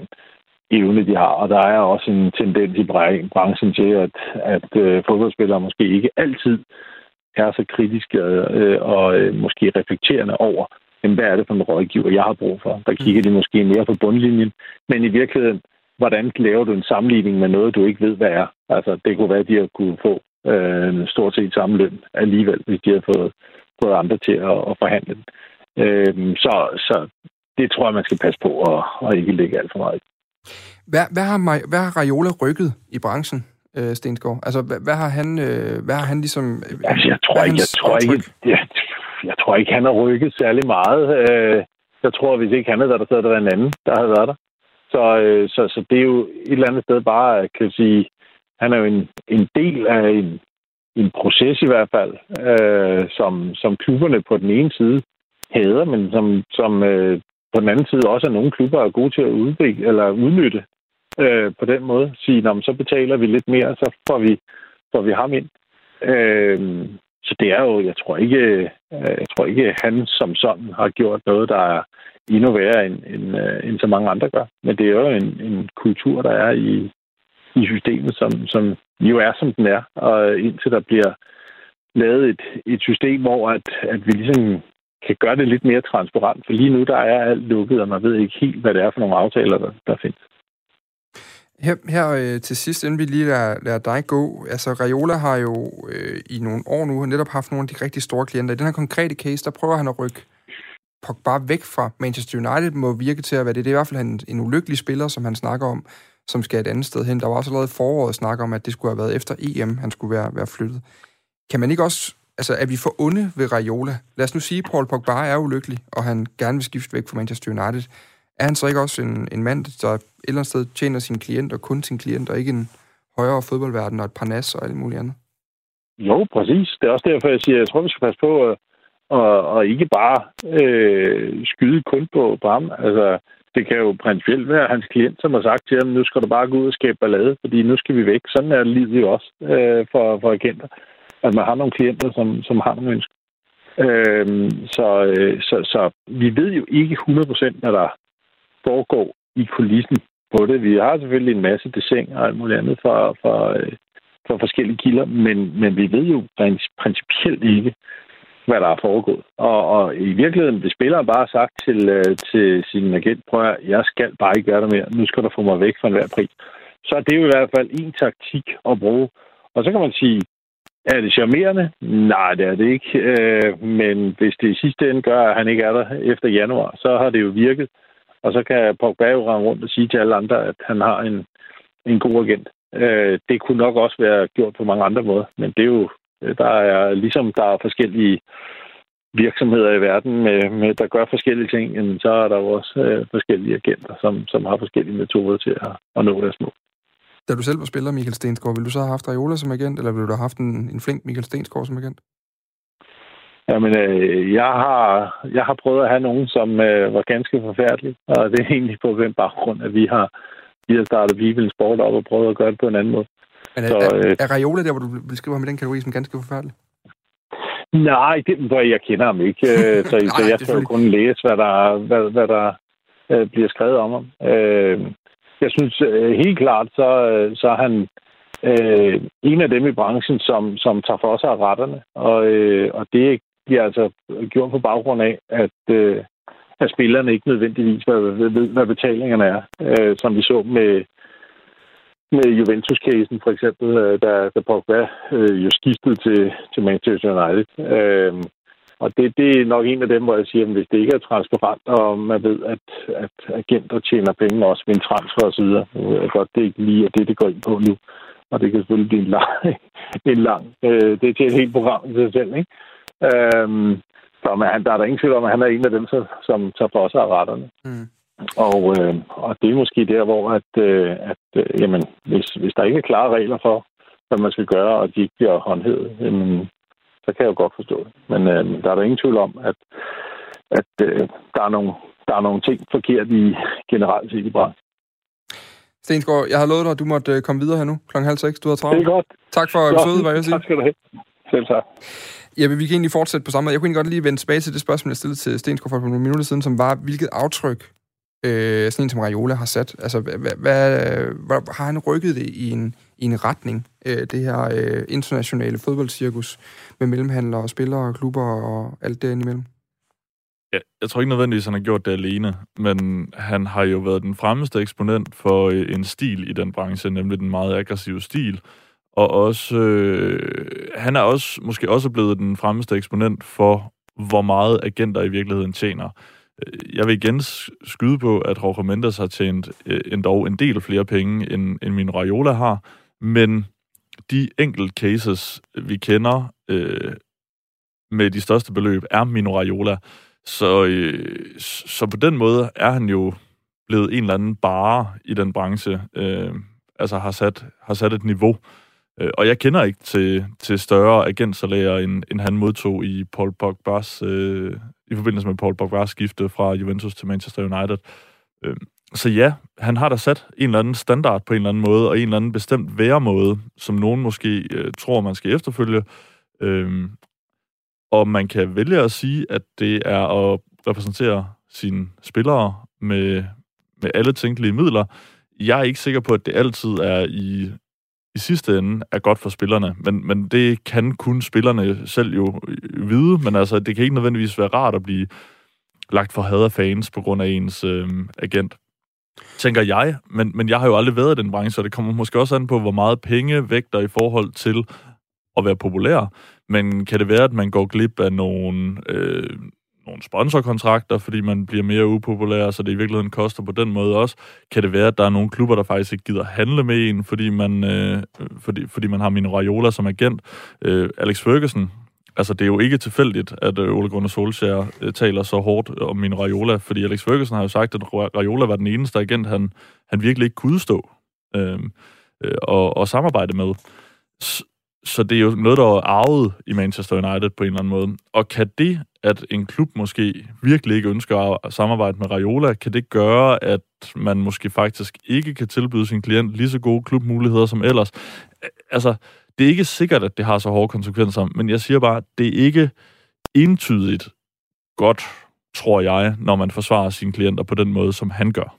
evne, de har. Og der er også en tendens i branchen til, at, at uh, fodboldspillere måske ikke altid er så kritiske uh, og uh, måske reflekterende over, jamen, hvad er det for en rådgiver, jeg har brug for? Der kigger de måske mere på bundlinjen. Men i virkeligheden, hvordan laver du en sammenligning med noget, du ikke ved, hvad er? Altså, det kunne være, at de har kunne få øh, stort set samme løn alligevel, hvis de har fået, fået andre til at, at forhandle den. Øh, så, så det tror jeg, man skal passe på og, og ikke lægge alt for meget. Hvad, hvad, har, hvad har Raiola rykket i branchen, øh, Stensgaard? Altså, hvad, hvad, har han, øh, hvad har han ligesom... Altså, jeg tror ikke, jeg tror ikke, jeg, jeg tror ikke, han har rykket særlig meget. Øh, jeg tror, hvis ikke han havde været der, så havde der været en anden, der havde været der. Så, øh, så, så det er jo et eller andet sted bare, kan sige, han er jo en, en del af en, en proces i hvert fald, øh, som, som klubberne på den ene side hader, men som, som øh, på den anden side også er nogle klubber er gode til at udvikle, eller udnytte øh, på den måde. Sige, så betaler vi lidt mere, så får vi, får vi ham ind. Øh, så det er jo, jeg tror ikke, øh, jeg tror ikke, han som sådan har gjort noget, der er endnu værre, end, end, øh, end så mange andre gør. Men det er jo en, en kultur, der er i, i systemet, som, som jo er, som den er. Og indtil der bliver lavet et, et system, hvor at, at vi ligesom kan gøre det lidt mere transparent. For lige nu, der er alt lukket, og man ved ikke helt, hvad det er for nogle aftaler, der, der findes. Her, her øh, til sidst, inden vi lige lader, lader dig gå, altså Raiola har jo øh, i nogle år nu netop haft nogle af de rigtig store klienter. I den her konkrete case, der prøver han at rykke Pogba væk fra Manchester United, må virke til at være det. Det er i hvert fald en, en ulykkelig spiller, som han snakker om, som skal et andet sted hen. Der var også allerede foråret snak om, at det skulle have været efter EM, han skulle være, være flyttet. Kan man ikke også, altså er vi for onde ved Raiola? Lad os nu sige, at Paul Pogba er ulykkelig, og han gerne vil skifte væk fra Manchester United er han så ikke også en, en mand, der et eller andet sted tjener sin klient, og kun sin klient, og ikke en højere fodboldverden og et par nas og alt muligt andet? Jo, præcis. Det er også derfor, jeg siger, jeg tror, vi skal passe på at, at, at ikke bare øh, skyde kun på, på ham. Altså, det kan jo principielt være hans klient, som har sagt til ham, nu skal du bare gå ud og skabe ballade, fordi nu skal vi væk. Sådan er livet jo også øh, for, for agenter. At man har nogle klienter, som, som har nogle ønsker. Øh, så, øh, så, så vi ved jo ikke 100% hvad der foregår i kulissen på det. Vi har selvfølgelig en masse dessin og alt muligt andet fra, fra, øh, fra forskellige kilder, men, men vi ved jo principielt ikke, hvad der er foregået. Og, og i virkeligheden, hvis spilleren bare har sagt til, øh, til sin agent, prøv at jeg skal bare ikke gøre det mere, nu skal du få mig væk fra enhver pris, så er det jo i hvert fald en taktik at bruge. Og så kan man sige, er det charmerende? Nej, det er det ikke. Øh, men hvis det i sidste ende gør, at han ikke er der efter januar, så har det jo virket. Og så kan Pogba jo rende rundt og sige til alle andre, at han har en, en god agent. Øh, det kunne nok også være gjort på mange andre måder, men det er jo, der er ligesom der er forskellige virksomheder i verden, med, med, der gør forskellige ting, så er der jo også øh, forskellige agenter, som, som har forskellige metoder til at, at nå deres mål. Da du selv var spiller, Michael Stensgaard, ville du så have haft Raiola som agent, eller ville du have haft en, en flink Michael Stensgaard som agent? Jamen, øh, jeg, har, jeg har prøvet at have nogen, som øh, var ganske forfærdelige, og det er egentlig på den baggrund, at vi har, vi har startet Bibelen Sport op og prøvet at gøre det på en anden måde. Men er, så, øh, er, er Raiola der, hvor du beskriver ham i den kategori som ganske forfærdelig? Nej, det, jeg kender ham ikke, øh, <laughs> så, Nej, så jeg skal jo kun læse, hvad der, hvad, hvad der øh, bliver skrevet om ham. Øh, jeg synes øh, helt klart, så, øh, så er han øh, en af dem i branchen, som, som tager for sig af retterne, og, øh, og det bliver altså gjort på baggrund af, at, øh, at spillerne ikke nødvendigvis ved, ved, hvad betalingerne er, øh, som vi så med, med Juventus-casen for eksempel, øh, der, der Pogba øh, jo skiftede til, til Manchester United. Øh, og det, det er nok en af dem, hvor jeg siger, at hvis det ikke er transparent, og man ved, at, at agenter tjener penge også ved en transfer osv., så er godt, det er ikke lige er det, det går ind på nu. Og det kan selvfølgelig blive en lang... <laughs> en lang øh, det er til et helt program i sig selv, ikke? Øhm, så man, der er der ingen tvivl om, at han er en af dem, som, som tager for sig af retterne. Mm. Og, øh, og det er måske der, hvor at, øh, at øh, jamen, hvis, hvis der ikke er klare regler for, hvad man skal gøre, og de ikke bliver håndhævet, jamen, så kan jeg jo godt forstå det. Men øh, der er der ingen tvivl om, at, at øh, der, er nogle, der er nogle ting forkert i generelt set i branchen. Stensgaard, jeg har lovet dig, at du måtte øh, komme videre her nu klokken halv seks. Du har travlt. Det er godt. Tak for besøget, hvad jeg siger. Tak skal du have. Selv tak. Ja, vi kan egentlig fortsætte på samme måde. Jeg kunne egentlig godt lige vende tilbage til det spørgsmål, jeg stillede til Stensgaard for nogle minutter siden, som var, hvilket aftryk øh, sådan en som Raiola har sat? Altså, hvad, hvad, hvad, har han rykket det i en, i en retning, øh, det her øh, internationale fodboldcirkus med mellemhandlere og spillere og klubber og alt det imellem? Ja, jeg tror ikke nødvendigvis, han har gjort det alene, men han har jo været den fremmeste eksponent for øh, en stil i den branche, nemlig den meget aggressive stil. Og også, øh, han er også måske også blevet den fremmeste eksponent for, hvor meget agenter i virkeligheden tjener. Øh, jeg vil igen skyde på, at Jorge Mendes har tjent øh, endda en del flere penge, end, end min Raiola har, men de enkelte cases, vi kender øh, med de største beløb, er Mino Raiola. Så, øh, så på den måde er han jo blevet en eller anden bare i den branche, øh, altså har sat, har sat et niveau. Øh, og jeg kender ikke til, til større agentsalærer, end, end han modtog i Paul Pogba's øh, i forbindelse med Paul Pogba's skifte fra Juventus til Manchester United. Øh, så ja, han har da sat en eller anden standard på en eller anden måde, og en eller anden bestemt væremåde, som nogen måske øh, tror, man skal efterfølge. Øh, og man kan vælge at sige, at det er at repræsentere sine spillere med, med alle tænkelige midler. Jeg er ikke sikker på, at det altid er i i sidste ende er godt for spillerne, men, men det kan kun spillerne selv jo øh, vide, men altså, det kan ikke nødvendigvis være rart at blive lagt for had af fans på grund af ens øh, agent. Tænker jeg, men, men jeg har jo aldrig været i den branche, så det kommer måske også an på, hvor meget penge vægter i forhold til at være populær. Men kan det være, at man går glip af nogle, øh, nogle sponsorkontrakter, fordi man bliver mere upopulær, så det i virkeligheden koster på den måde også. Kan det være, at der er nogle klubber, der faktisk ikke gider handle med en, fordi man, øh, fordi, fordi man har Mino Raiola som agent? Øh, Alex Ferguson, altså det er jo ikke tilfældigt, at øh, Ole Gunnar Solskjaer øh, taler så hårdt om Mino Raiola, fordi Alex Ferguson har jo sagt, at Raiola var den eneste agent, han, han virkelig ikke kunne stå øh, øh, og, og samarbejde med så det er jo noget, der er arvet i Manchester United på en eller anden måde. Og kan det, at en klub måske virkelig ikke ønsker at samarbejde med Raiola, kan det gøre, at man måske faktisk ikke kan tilbyde sin klient lige så gode klubmuligheder som ellers? Altså, det er ikke sikkert, at det har så hårde konsekvenser, men jeg siger bare, det er ikke entydigt godt, tror jeg, når man forsvarer sine klienter på den måde, som han gør.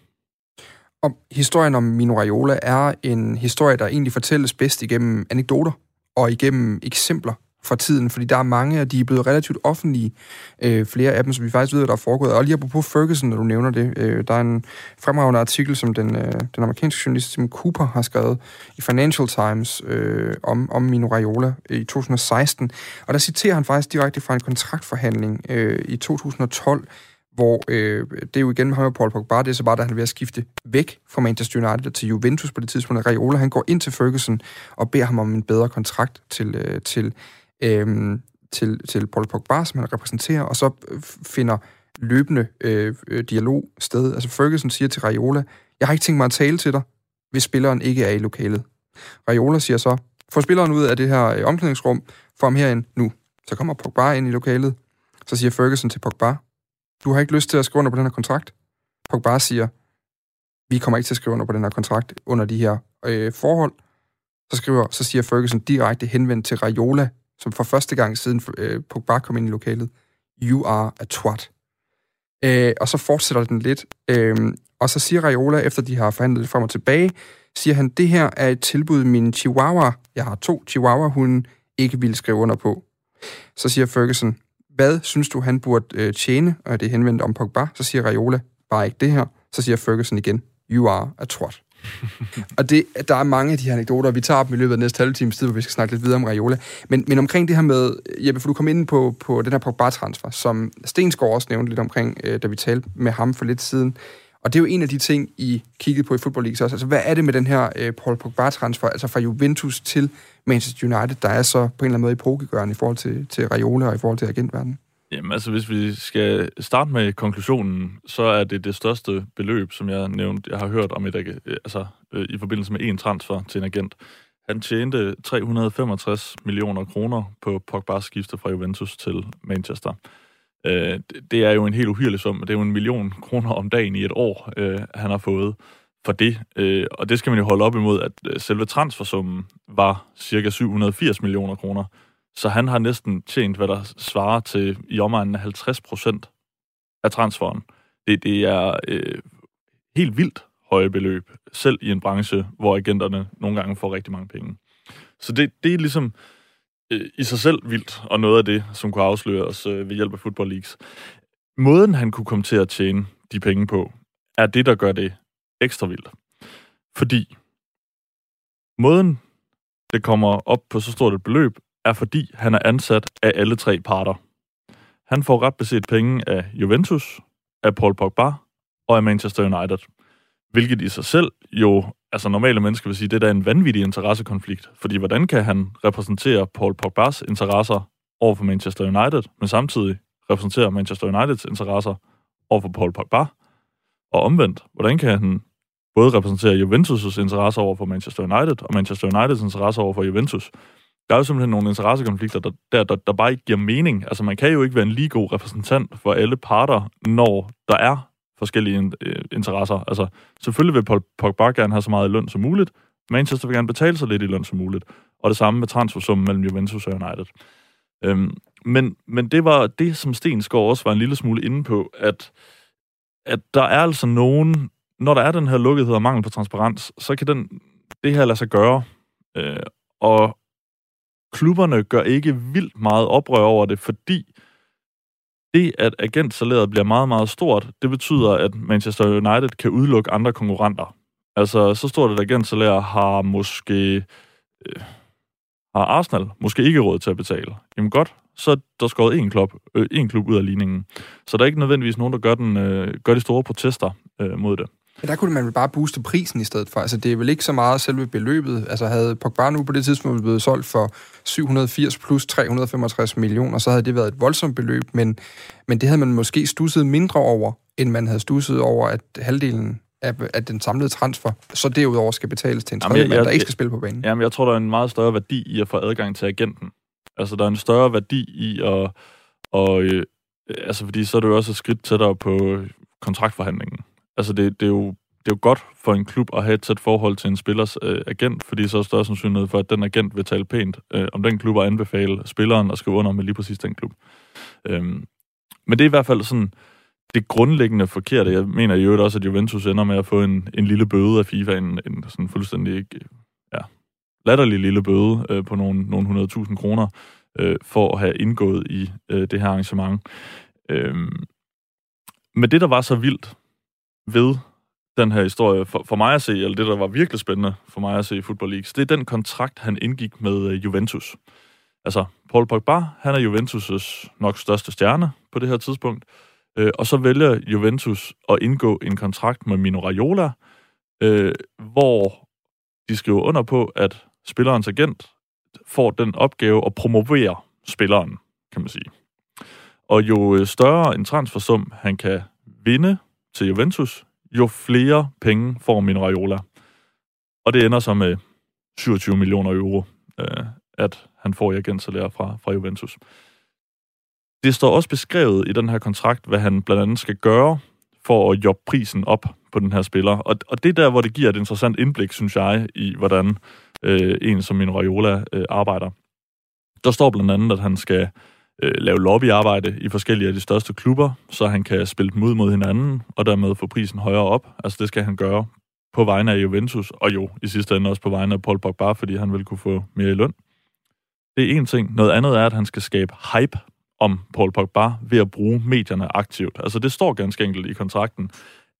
Og historien om Mino Raiola er en historie, der egentlig fortælles bedst igennem anekdoter og igennem eksempler fra tiden, fordi der er mange, og de er blevet relativt offentlige, øh, flere af dem, som vi faktisk ved, der er foregået. Og lige på Ferguson, når du nævner det, øh, der er en fremragende artikel, som den, øh, den amerikanske journalist Tim Cooper har skrevet i Financial Times øh, om, om Mino Raiola øh, i 2016. Og der citerer han faktisk direkte fra en kontraktforhandling øh, i 2012, hvor øh, det er jo igen med ham og Paul Pogba, det er så bare, da han er ved at skifte væk fra Manchester United til Juventus på det tidspunkt, at Raiola, han går ind til Ferguson og beder ham om en bedre kontrakt til, øh, til, øh, til, til Paul Pogba, som han repræsenterer, og så øh, finder løbende øh, øh, dialog sted. Altså Ferguson siger til Raiola, jeg har ikke tænkt mig at tale til dig, hvis spilleren ikke er i lokalet. Raiola siger så, få spilleren ud af det her øh, omklædningsrum, få ham herind nu. Så kommer Pogba ind i lokalet, så siger Ferguson til Pogba, du har ikke lyst til at skrive under på den her kontrakt? Pogba siger, vi kommer ikke til at skrive under på den her kontrakt under de her øh, forhold. Så, skriver, så siger Ferguson direkte henvendt til Raiola, som for første gang siden øh, Pogba kom ind i lokalet, you are a twat. Øh, og så fortsætter den lidt, øh, og så siger Raiola, efter de har forhandlet frem og tilbage, siger han, det her er et tilbud, min chihuahua, jeg har to chihuahua-hunde, ikke ville skrive under på. Så siger Ferguson, hvad synes du, han burde øh, tjene? Og det er henvendt om Pogba. Så siger Raiola, bare ikke det her. Så siger Ferguson igen, you are a twat. <laughs> og det, der er mange af de her anekdoter, vi tager dem i løbet af næste halve times tid, hvor vi skal snakke lidt videre om Raiola. Men, men omkring det her med, Jeppe, for du kom ind på, på den her Pogba-transfer, som Stensgaard også nævnte lidt omkring, øh, da vi talte med ham for lidt siden. Og det er jo en af de ting, I kiggede på i Football League også. Altså, hvad er det med den her øh, Paul Pogba-transfer, altså fra Juventus til Manchester United, der er så på en eller anden måde epokegørende i forhold til, til Raiola og i forhold til agentverdenen? Jamen altså, hvis vi skal starte med konklusionen, så er det det største beløb, som jeg nævnte, jeg har hørt om et, øh, altså, øh, i forbindelse med en transfer til en agent. Han tjente 365 millioner kroner på Pogba's skifte fra Juventus til Manchester. Øh, det er jo en helt uhyrlig sum, det er jo en million kroner om dagen i et år, øh, han har fået for det. Øh, og det skal man jo holde op imod, at øh, selve transfersummen var cirka 780 millioner kroner. Så han har næsten tjent, hvad der svarer til i omegnen 50 procent af transferen. Det, det er øh, helt vildt høje beløb, selv i en branche, hvor agenterne nogle gange får rigtig mange penge. Så det, det er ligesom øh, i sig selv vildt, og noget af det, som kunne afsløres øh, ved hjælp af Football Leagues. Måden, han kunne komme til at tjene de penge på, er det, der gør det ekstra vildt. Fordi måden, det kommer op på så stort et beløb, er fordi han er ansat af alle tre parter. Han får ret beset penge af Juventus, af Paul Pogba og af Manchester United. Hvilket i sig selv jo, altså normale mennesker vil sige, det er da en vanvittig interessekonflikt. Fordi hvordan kan han repræsentere Paul Pogbas interesser over for Manchester United, men samtidig repræsentere Manchester Uniteds interesser over for Paul Pogba? Og omvendt, hvordan kan han både repræsentere Juventus' interesser over for Manchester United, og Manchester Uniteds interesser over for Juventus? Der er jo simpelthen nogle interessekonflikter, der, der, der, der bare ikke giver mening. Altså, man kan jo ikke være en lige god repræsentant for alle parter, når der er forskellige øh, interesser. Altså, selvfølgelig vil Paul Pogba gerne have så meget i løn som muligt. Manchester vil gerne betale så lidt i løn som muligt. Og det samme med transfersummen mellem Juventus og United. Øhm, men, men det var det, som Stensgaard også var en lille smule inde på, at, at der er altså nogen, når der er den her lukkethed og mangel på transparens, så kan den, det her lade sig gøre. Øh, og klubberne gør ikke vildt meget oprør over det, fordi det, at agentsalæret bliver meget, meget stort, det betyder, at Manchester United kan udelukke andre konkurrenter. Altså, så stort et agentsalær har måske... Øh, har Arsenal måske ikke råd til at betale. Jamen godt, så er der skåret en klub, øh, en klub ud af ligningen. Så der er ikke nødvendigvis nogen, der gør, den, øh, gør de store protester øh, mod det. Men der kunne man vel bare booste prisen i stedet for. Altså, det er vel ikke så meget selve beløbet. Altså, havde Pogba nu på det tidspunkt blevet solgt for 780 plus 365 millioner, så havde det været et voldsomt beløb, men, men det havde man måske stusset mindre over, end man havde stusset over, at halvdelen af, af den samlede transfer, så derudover skal betales til en tredje mand, der ikke skal spille på banen. Jamen, jeg tror, der er en meget større værdi i at få adgang til agenten. Altså, der er en større værdi i at... Og, øh, altså, fordi så er det jo også et skridt tættere på kontraktforhandlingen. Altså, det, det, er jo, det er jo godt for en klub at have et tæt forhold til en spillers øh, agent, fordi så er større sandsynlighed for, at den agent vil tale pænt øh, om den klub og anbefale spilleren at skrive under med lige præcis den klub. Øhm, men det er i hvert fald sådan det grundlæggende forkerte. Jeg mener i øvrigt også, at Juventus ender med at få en, en lille bøde af FIFA, en, en sådan fuldstændig ja, latterlig lille bøde øh, på nogle, nogle 100.000 kroner øh, for at have indgået i øh, det her arrangement. Øhm, men det, der var så vildt ved den her historie, for, for mig at se, eller det, der var virkelig spændende for mig at se i Football League, det er den kontrakt, han indgik med øh, Juventus. Altså, Paul Pogba, han er Juventus' nok største stjerne på det her tidspunkt, øh, og så vælger Juventus at indgå en kontrakt med Mino Raiola, øh, hvor de skriver under på, at spillerens agent får den opgave at promovere spilleren, kan man sige. Og jo øh, større en transfersum han kan vinde til Juventus, jo flere penge får min Raiola. Og det ender så med 27 millioner euro, øh, at han får i agentsalær fra, fra Juventus. Det står også beskrevet i den her kontrakt, hvad han blandt andet skal gøre for at jobbe prisen op på den her spiller. Og, og det er der, hvor det giver et interessant indblik, synes jeg, i hvordan øh, en som min Raiola øh, arbejder. Der står blandt andet, at han skal øh, lave lobbyarbejde i forskellige af de største klubber, så han kan spille dem ud mod hinanden, og dermed få prisen højere op. Altså det skal han gøre på vegne af Juventus, og jo i sidste ende også på vegne af Paul Pogba, fordi han vil kunne få mere i løn. Det er en ting. Noget andet er, at han skal skabe hype om Paul Pogba ved at bruge medierne aktivt. Altså det står ganske enkelt i kontrakten,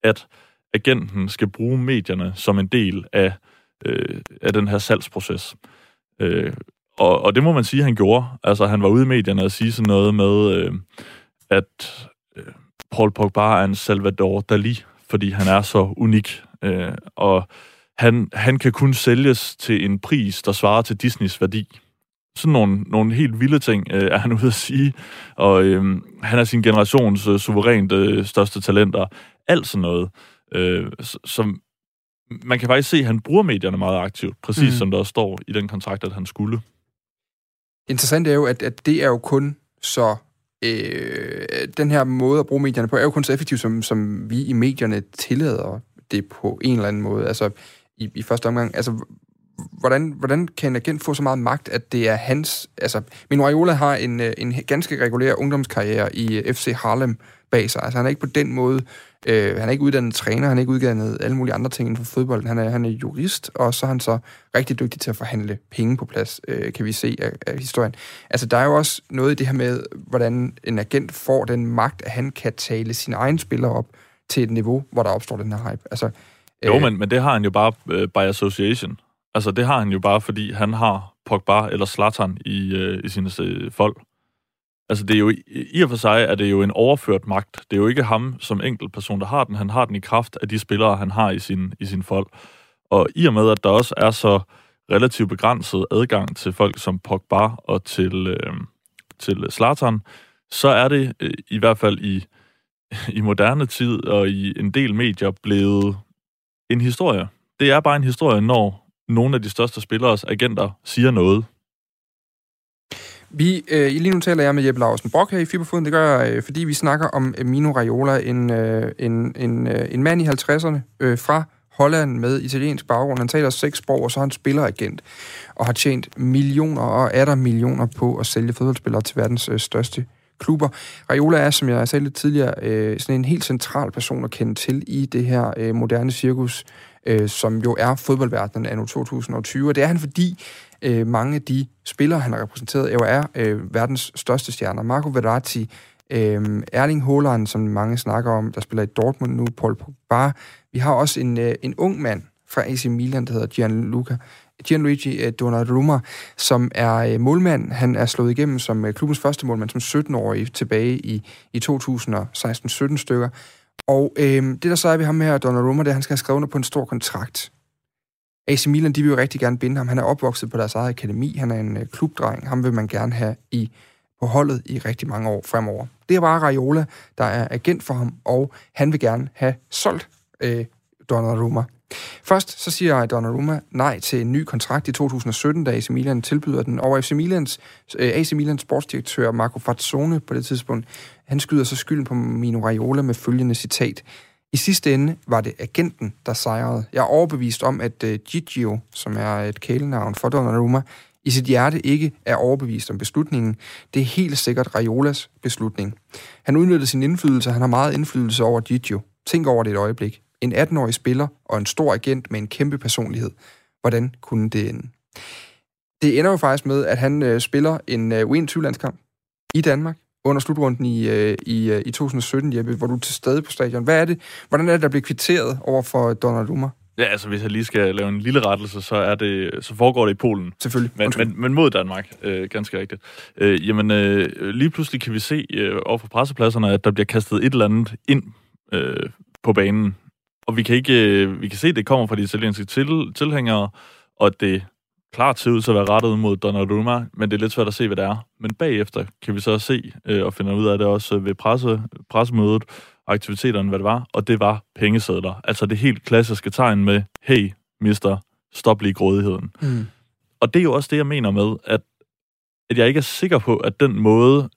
at agenten skal bruge medierne som en del af, øh, af den her salgsproces. Øh, og, og det må man sige, han gjorde. Altså han var ude i medierne og sige sådan noget med, øh, at øh, Paul Pogba er en Salvador Dali, fordi han er så unik. Øh, og han, han kan kun sælges til en pris, der svarer til Disneys værdi sådan nogle, nogle helt vilde ting, øh, er han ude at sige. Og øh, han er sin generations øh, suverænt øh, største talenter. Alt sådan noget. Øh, som man kan faktisk se, at han bruger medierne meget aktivt, præcis Mm. som der står i den kontrakt, at han skulle. Interessant er jo, at, at det er jo kun så... Øh, den her måde at bruge medierne på, er jo kun så effektiv, som, som vi i medierne tillader det på en eller anden måde. Altså, i, i første omgang, altså, hvordan, hvordan kan en agent få så meget magt, at det er hans... Altså, min Raiola har en, øh, en ganske regulær ungdomskarriere i øh, FC Harlem bag sig. Altså, han er ikke på den måde... Øh, han er ikke uddannet træner, han er ikke uddannet alle mulige andre ting inden for fodbold. Han er, han er jurist, og så er han så rigtig dygtig til at forhandle penge på plads, øh, kan vi se af, af historien. Altså, der er jo også noget i det her med, hvordan en agent får den magt, at han kan tale sine egne spillere op til et niveau, hvor der opstår den her hype. Altså, Jo, øh, men, men det har han jo bare øh, by association. Altså, det har han jo bare, fordi han har Pogba eller Zlatan i, øh, i sine øh, folk. Altså, det er jo, i, og for sig er det jo en overført magt. Det er jo ikke ham som enkelt person, der har den. Han har den i kraft af de spillere, han har i sin, i sin folk. Og i og med, at der også er så relativt begrænset adgang til folk som Pogba og til, øh, til Zlatan, så er det øh, i hvert fald i, i moderne tid og i en del medier blevet en historie. Det er bare en historie, når nogle af de største spillers agenter siger noget. Vi, øh, lige nu taler jeg med Jeppe Larsen Brock her i Fiberfoden. Det gør jeg, øh, fordi vi snakker om øh, Mino Raiola, en, øh, en, en, øh, en mand i 50'erne øh, fra Holland med italiensk baggrund. Han taler seks sprog, og så er han spilleragent og har tjent millioner og er der millioner på at sælge fodboldspillere til verdens øh, største klubber. Raiola er, som jeg sagde lidt tidligere, øh, sådan en helt central person at kende til i det her øh, moderne cirkus, øh, som jo er fodboldverdenen anno 2020. Og det er han, fordi øh, mange af de spillere, han har repræsenteret, jo er øh, verdens største stjerner. Marco Verratti, øh, Erling Haaland, som mange snakker om, der spiller i Dortmund nu, Paul Pogba. Vi har også en, øh, en ung mand fra AC Milan, der hedder Gianluca Gianluigi øh, Donnarumma, som er øh, målmand. Han er slået igennem som øh, klubbens første målmand som 17-årig tilbage i, i 2016-17 stykker. Og øh, det, der så er ved ham her, Donnarumma, det er, at han skal have skrevet under på en stor kontrakt. AC Milan, de vil jo rigtig gerne binde ham. Han er opvokset på deres eget akademi. Han er en øh, klubdreng. Ham vil man gerne have i på holdet i rigtig mange år fremover. Det er bare Raiola, der er agent for ham, og han vil gerne have solgt øh, Donnarumma. Først så siger Donnarumma nej til en ny kontrakt i 2017, da AC Milan tilbyder den. Og AC Milans, øh, AC Milans sportsdirektør Marco Fazzone på det tidspunkt, han skyder så skylden på Mino Raiola med følgende citat. I sidste ende var det agenten, der sejrede. Jeg er overbevist om, at øh, Gigio, som er et kælenavn for Donnarumma, i sit hjerte ikke er overbevist om beslutningen. Det er helt sikkert Raiolas beslutning. Han udnyttede sin indflydelse, han har meget indflydelse over Gigio. Tænk over det et øjeblik. En 18-årig spiller og en stor agent med en kæmpe personlighed. Hvordan kunne det ende? Det ender jo faktisk med, at han øh, spiller en øh, U21-landskamp i Danmark under slutrunden i, øh, i, øh, i 2017, Jeppe, hvor du er til stede på stadion. Hvad er det? Hvordan er det, der bliver kvitteret over for Donnarumma? Ja, altså hvis jeg lige skal lave en lille rettelse, så, er det, så foregår det i Polen. Selvfølgelig. Men, men, men mod Danmark, øh, ganske rigtigt. Øh, jamen, øh, lige pludselig kan vi se øh, over for pressepladserne, at der bliver kastet et eller andet ind øh, på banen. Og vi kan ikke øh, vi kan se, at det kommer fra de italienske til, tilhængere, og det klart ser ud til at være rettet mod Donnarumma, men det er lidt svært at se, hvad det er. Men bagefter kan vi så se øh, og finde ud af det også ved presse, pressemødet, aktiviteterne, hvad det var, og det var pengesedler. Altså det helt klassiske tegn med, hey, mister, stop lige grådigheden. Mm. Og det er jo også det, jeg mener med, at, at jeg ikke er sikker på, at den måde,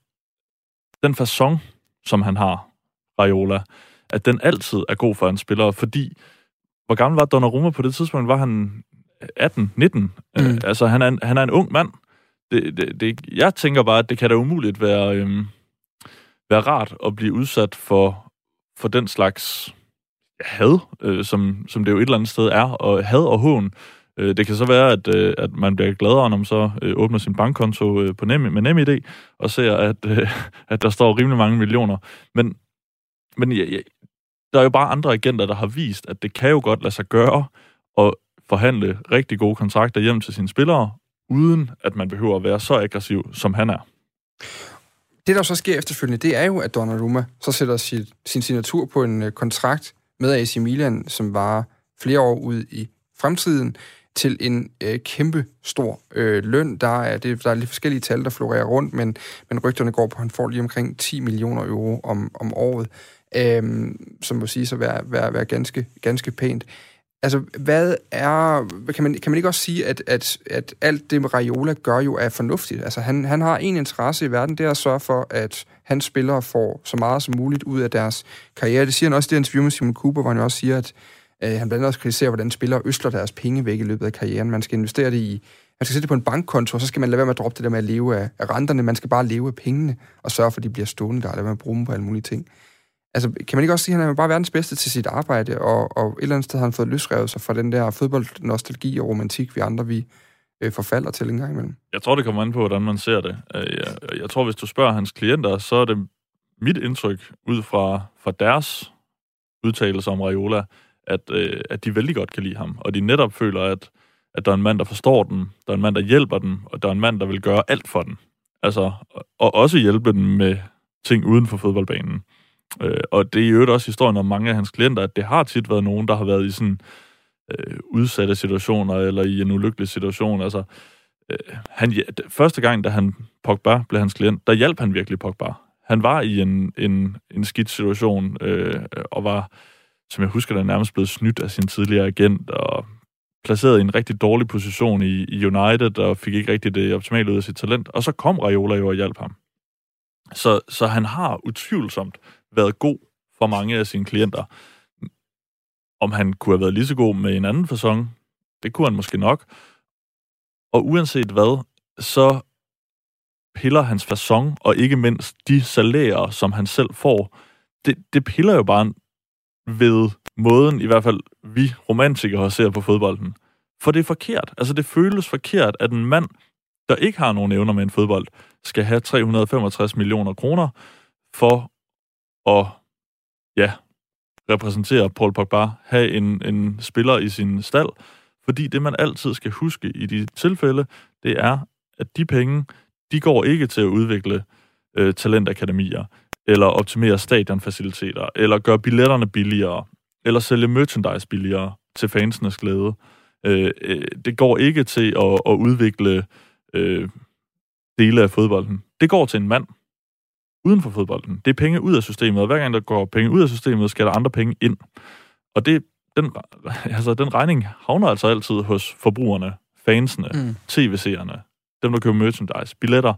den façon, som han har, Raiola, at den altid er god for en spiller, fordi hvor gammel var Donnarumma på det tidspunkt? Var han 18, 19? Mm. Uh, altså, han er, en, han er en ung mand. Det, det, det, jeg tænker bare, at det kan da umuligt være, øhm, være rart at blive udsat for, for den slags had, øh, som, som det jo et eller andet sted er, og had og hån. Øh, det kan så være, at, øh, at man bliver gladere, når man så øh, åbner sin bankkonto øh, på Nem, med NemID, og ser, at, øh, <laughs> at der står rimelig mange millioner. Men, men ja, ja, der er jo bare andre agenter, der har vist, at det kan jo godt lade sig gøre at forhandle rigtig gode kontrakter hjem til sine spillere, uden at man behøver at være så aggressiv, som han er. Det, der så sker efterfølgende, det er jo, at Donnarumma så sætter sin, sin signatur på en øh, kontrakt med AC Milan, som var flere år ud i fremtiden, til en øh, kæmpe stor øh, løn. Der er, det, der er lidt forskellige tal, der florerer rundt, men, men rygterne går på, at han får lige omkring 10 millioner euro om, om året, øh, som må sige så være, være, være ganske, ganske pænt. Altså, hvad er... Kan man, kan man ikke også sige, at, at, at alt det, Raiola gør jo er fornuftigt? Altså, han, han har en interesse i verden, det er at sørge for, at hans spillere får så meget som muligt ud af deres karriere. Det siger han også i det interview med Simon Cooper, hvor han også siger, at øh, han blandt andet også kritiserer, hvordan spillere øsler deres penge væk i løbet af karrieren. Man skal investere det i... Man skal sætte det på en bankkonto, og så skal man lade være med at droppe det der med at leve af, af renterne. Man skal bare leve af pengene, og sørge for, at de bliver stående der, og lade være med at bruge dem på alle mulige ting. Altså, kan man ikke også sige, at han er bare verdens bedste til sit arbejde, og, og et eller andet sted har han fået løsrevet sig fra den der fodboldnostalgi og romantik, vi andre vi øh, forfalder til en gang imellem? Jeg tror, det kommer an på, hvordan man ser det. Øh, jeg, jeg tror, hvis du spørger hans klienter, så er det mit indtryk ud fra, fra deres udtalelser om Raiola, at, øh, at de vældig godt kan lide ham, og de netop føler, at, at der er en mand, der forstår dem, der er en mand, der hjælper dem, og der er en mand, der vil gøre alt for den. Altså, og også hjælpe den med ting uden for fodboldbanen. Øh, og det er jo også historien om mange af hans klienter, at det har tit været nogen, der har været i sådan øh, udsatte situationer, eller i en ulykkelig situation. Altså, øh, han, første gang, da han Pogba blev hans klient, der hjalp han virkelig Pogba. Han var i en, en, en skidt situation, øh, og var, som jeg husker, der nærmest blevet snydt af sin tidligere agent, og placeret i en rigtig dårlig position i, i United, og fik ikke rigtig det optimale ud af sit talent. Og så kom Raiola jo og hjalp ham. Så, så han har utvivlsomt været god for mange af sine klienter. Om han kunne have været lige så god med en anden fasong, det kunne han måske nok. Og uanset hvad, så piller hans fasong, og ikke mindst de salærer, som han selv får, det, det piller jo bare ved måden, i hvert fald vi romantikere ser på fodbolden. For det er forkert. Altså det føles forkert, at en mand, der ikke har nogen evner med en fodbold, skal have 365 millioner kroner for at ja, repræsentere Paul Pogba, have en, en spiller i sin stald, fordi det, man altid skal huske i de tilfælde, det er, at de penge, de går ikke til at udvikle øh, talentakademier, eller optimere stadionfaciliteter, eller gøre billetterne billigere, eller sælge merchandise billigere til fansenes glæde. Øh, øh, det går ikke til at, at udvikle øh, dele af fodbolden. Det går til en mand, uden for fodbolden. Det er penge ud af systemet, og hver gang der går penge ud af systemet, skal der andre penge ind. Og det den, <laughs> altså, den regning havner altså altid hos forbrugerne, fansene, mm. tv-seerne, dem, der køber merchandise, billetter.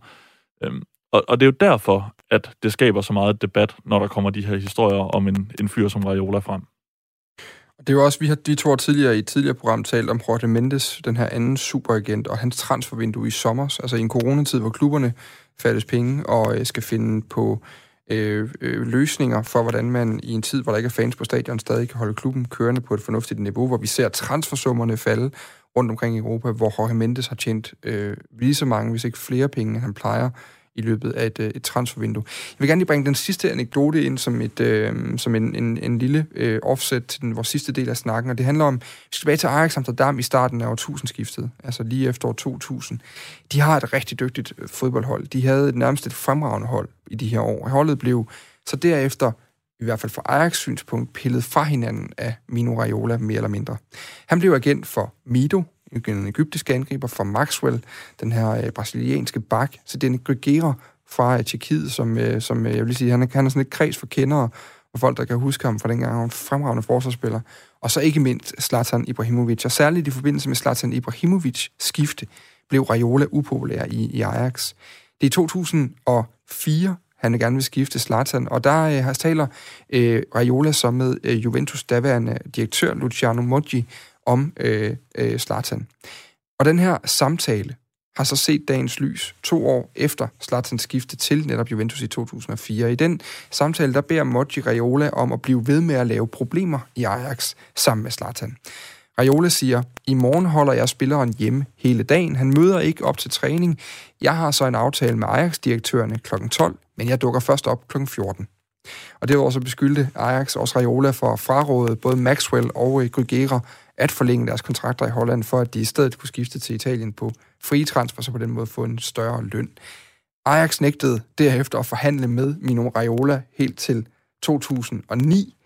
Øhm, og, og det er jo derfor, at det skaber så meget debat, når der kommer de her historier om en, en fyr som Raiola frem. Det er jo også, vi har de to tidligere i et tidligere program talt om Jorge Mendes, den her anden superagent, og hans transfervindue i sommer, altså i en coronatid, hvor klubberne fattes penge og øh, skal finde på øh, øh, løsninger for, hvordan man i en tid, hvor der ikke er fans på stadion, stadig kan holde klubben kørende på et fornuftigt niveau, hvor vi ser transfersummerne falde rundt omkring i Europa, hvor Jorge Mendes har tjent øh, lige så mange, hvis ikke flere penge, end han plejer i løbet af et, øh, et transfervindue. Jeg vil gerne lige bringe den sidste anekdote ind som, et, øh, som en, en, en lille øh, offset til den, vores sidste del af snakken, og det handler om, vi skal tilbage til Ajax Amsterdam i starten af årtusindskiftet, altså lige efter år 2000. De har et rigtig dygtigt øh, fodboldhold. De havde et nærmest et fremragende hold i de her år. Holdet blev så derefter i hvert fald fra Ajax synspunkt, pillet fra hinanden af Mino Raiola mere eller mindre. Han blev agent for Mido, en egyptisk angriber fra Maxwell, den her øh, brasilianske bak, så den Grigera fra øh, Tjekkiet, som, øh, som øh, jeg vil sige, han er, han er sådan et kreds for kendere, og folk, der kan huske ham fra dengang, han var en fremragende forsvarsspiller. Og så ikke mindst Zlatan Ibrahimovic. Og særligt i forbindelse med Zlatan Ibrahimovic skifte, blev Raiola upopulær i, i Ajax. Det er 2004, han gerne vil skifte Zlatan, og der øh, har taler øh, Raiola så med øh, Juventus daværende direktør Luciano Moggi om øh, øh, Zlatan. Og den her samtale har så set dagens lys to år efter Zlatans skifte til netop Juventus i 2004. I den samtale, der beder Moji Raiola om at blive ved med at lave problemer i Ajax sammen med Zlatan. Raiola siger, i morgen holder jeg spilleren hjemme hele dagen. Han møder ikke op til træning. Jeg har så en aftale med Ajax-direktørerne kl. 12, men jeg dukker først op kl. 14. Og det var også beskyldte Ajax også Raiola for frarådet både Maxwell og øh, Grigera at forlænge deres kontrakter i Holland, for at de i stedet kunne skifte til Italien på frie transfer, så på den måde få en større løn. Ajax nægtede derefter at forhandle med Mino Raiola helt til 2009,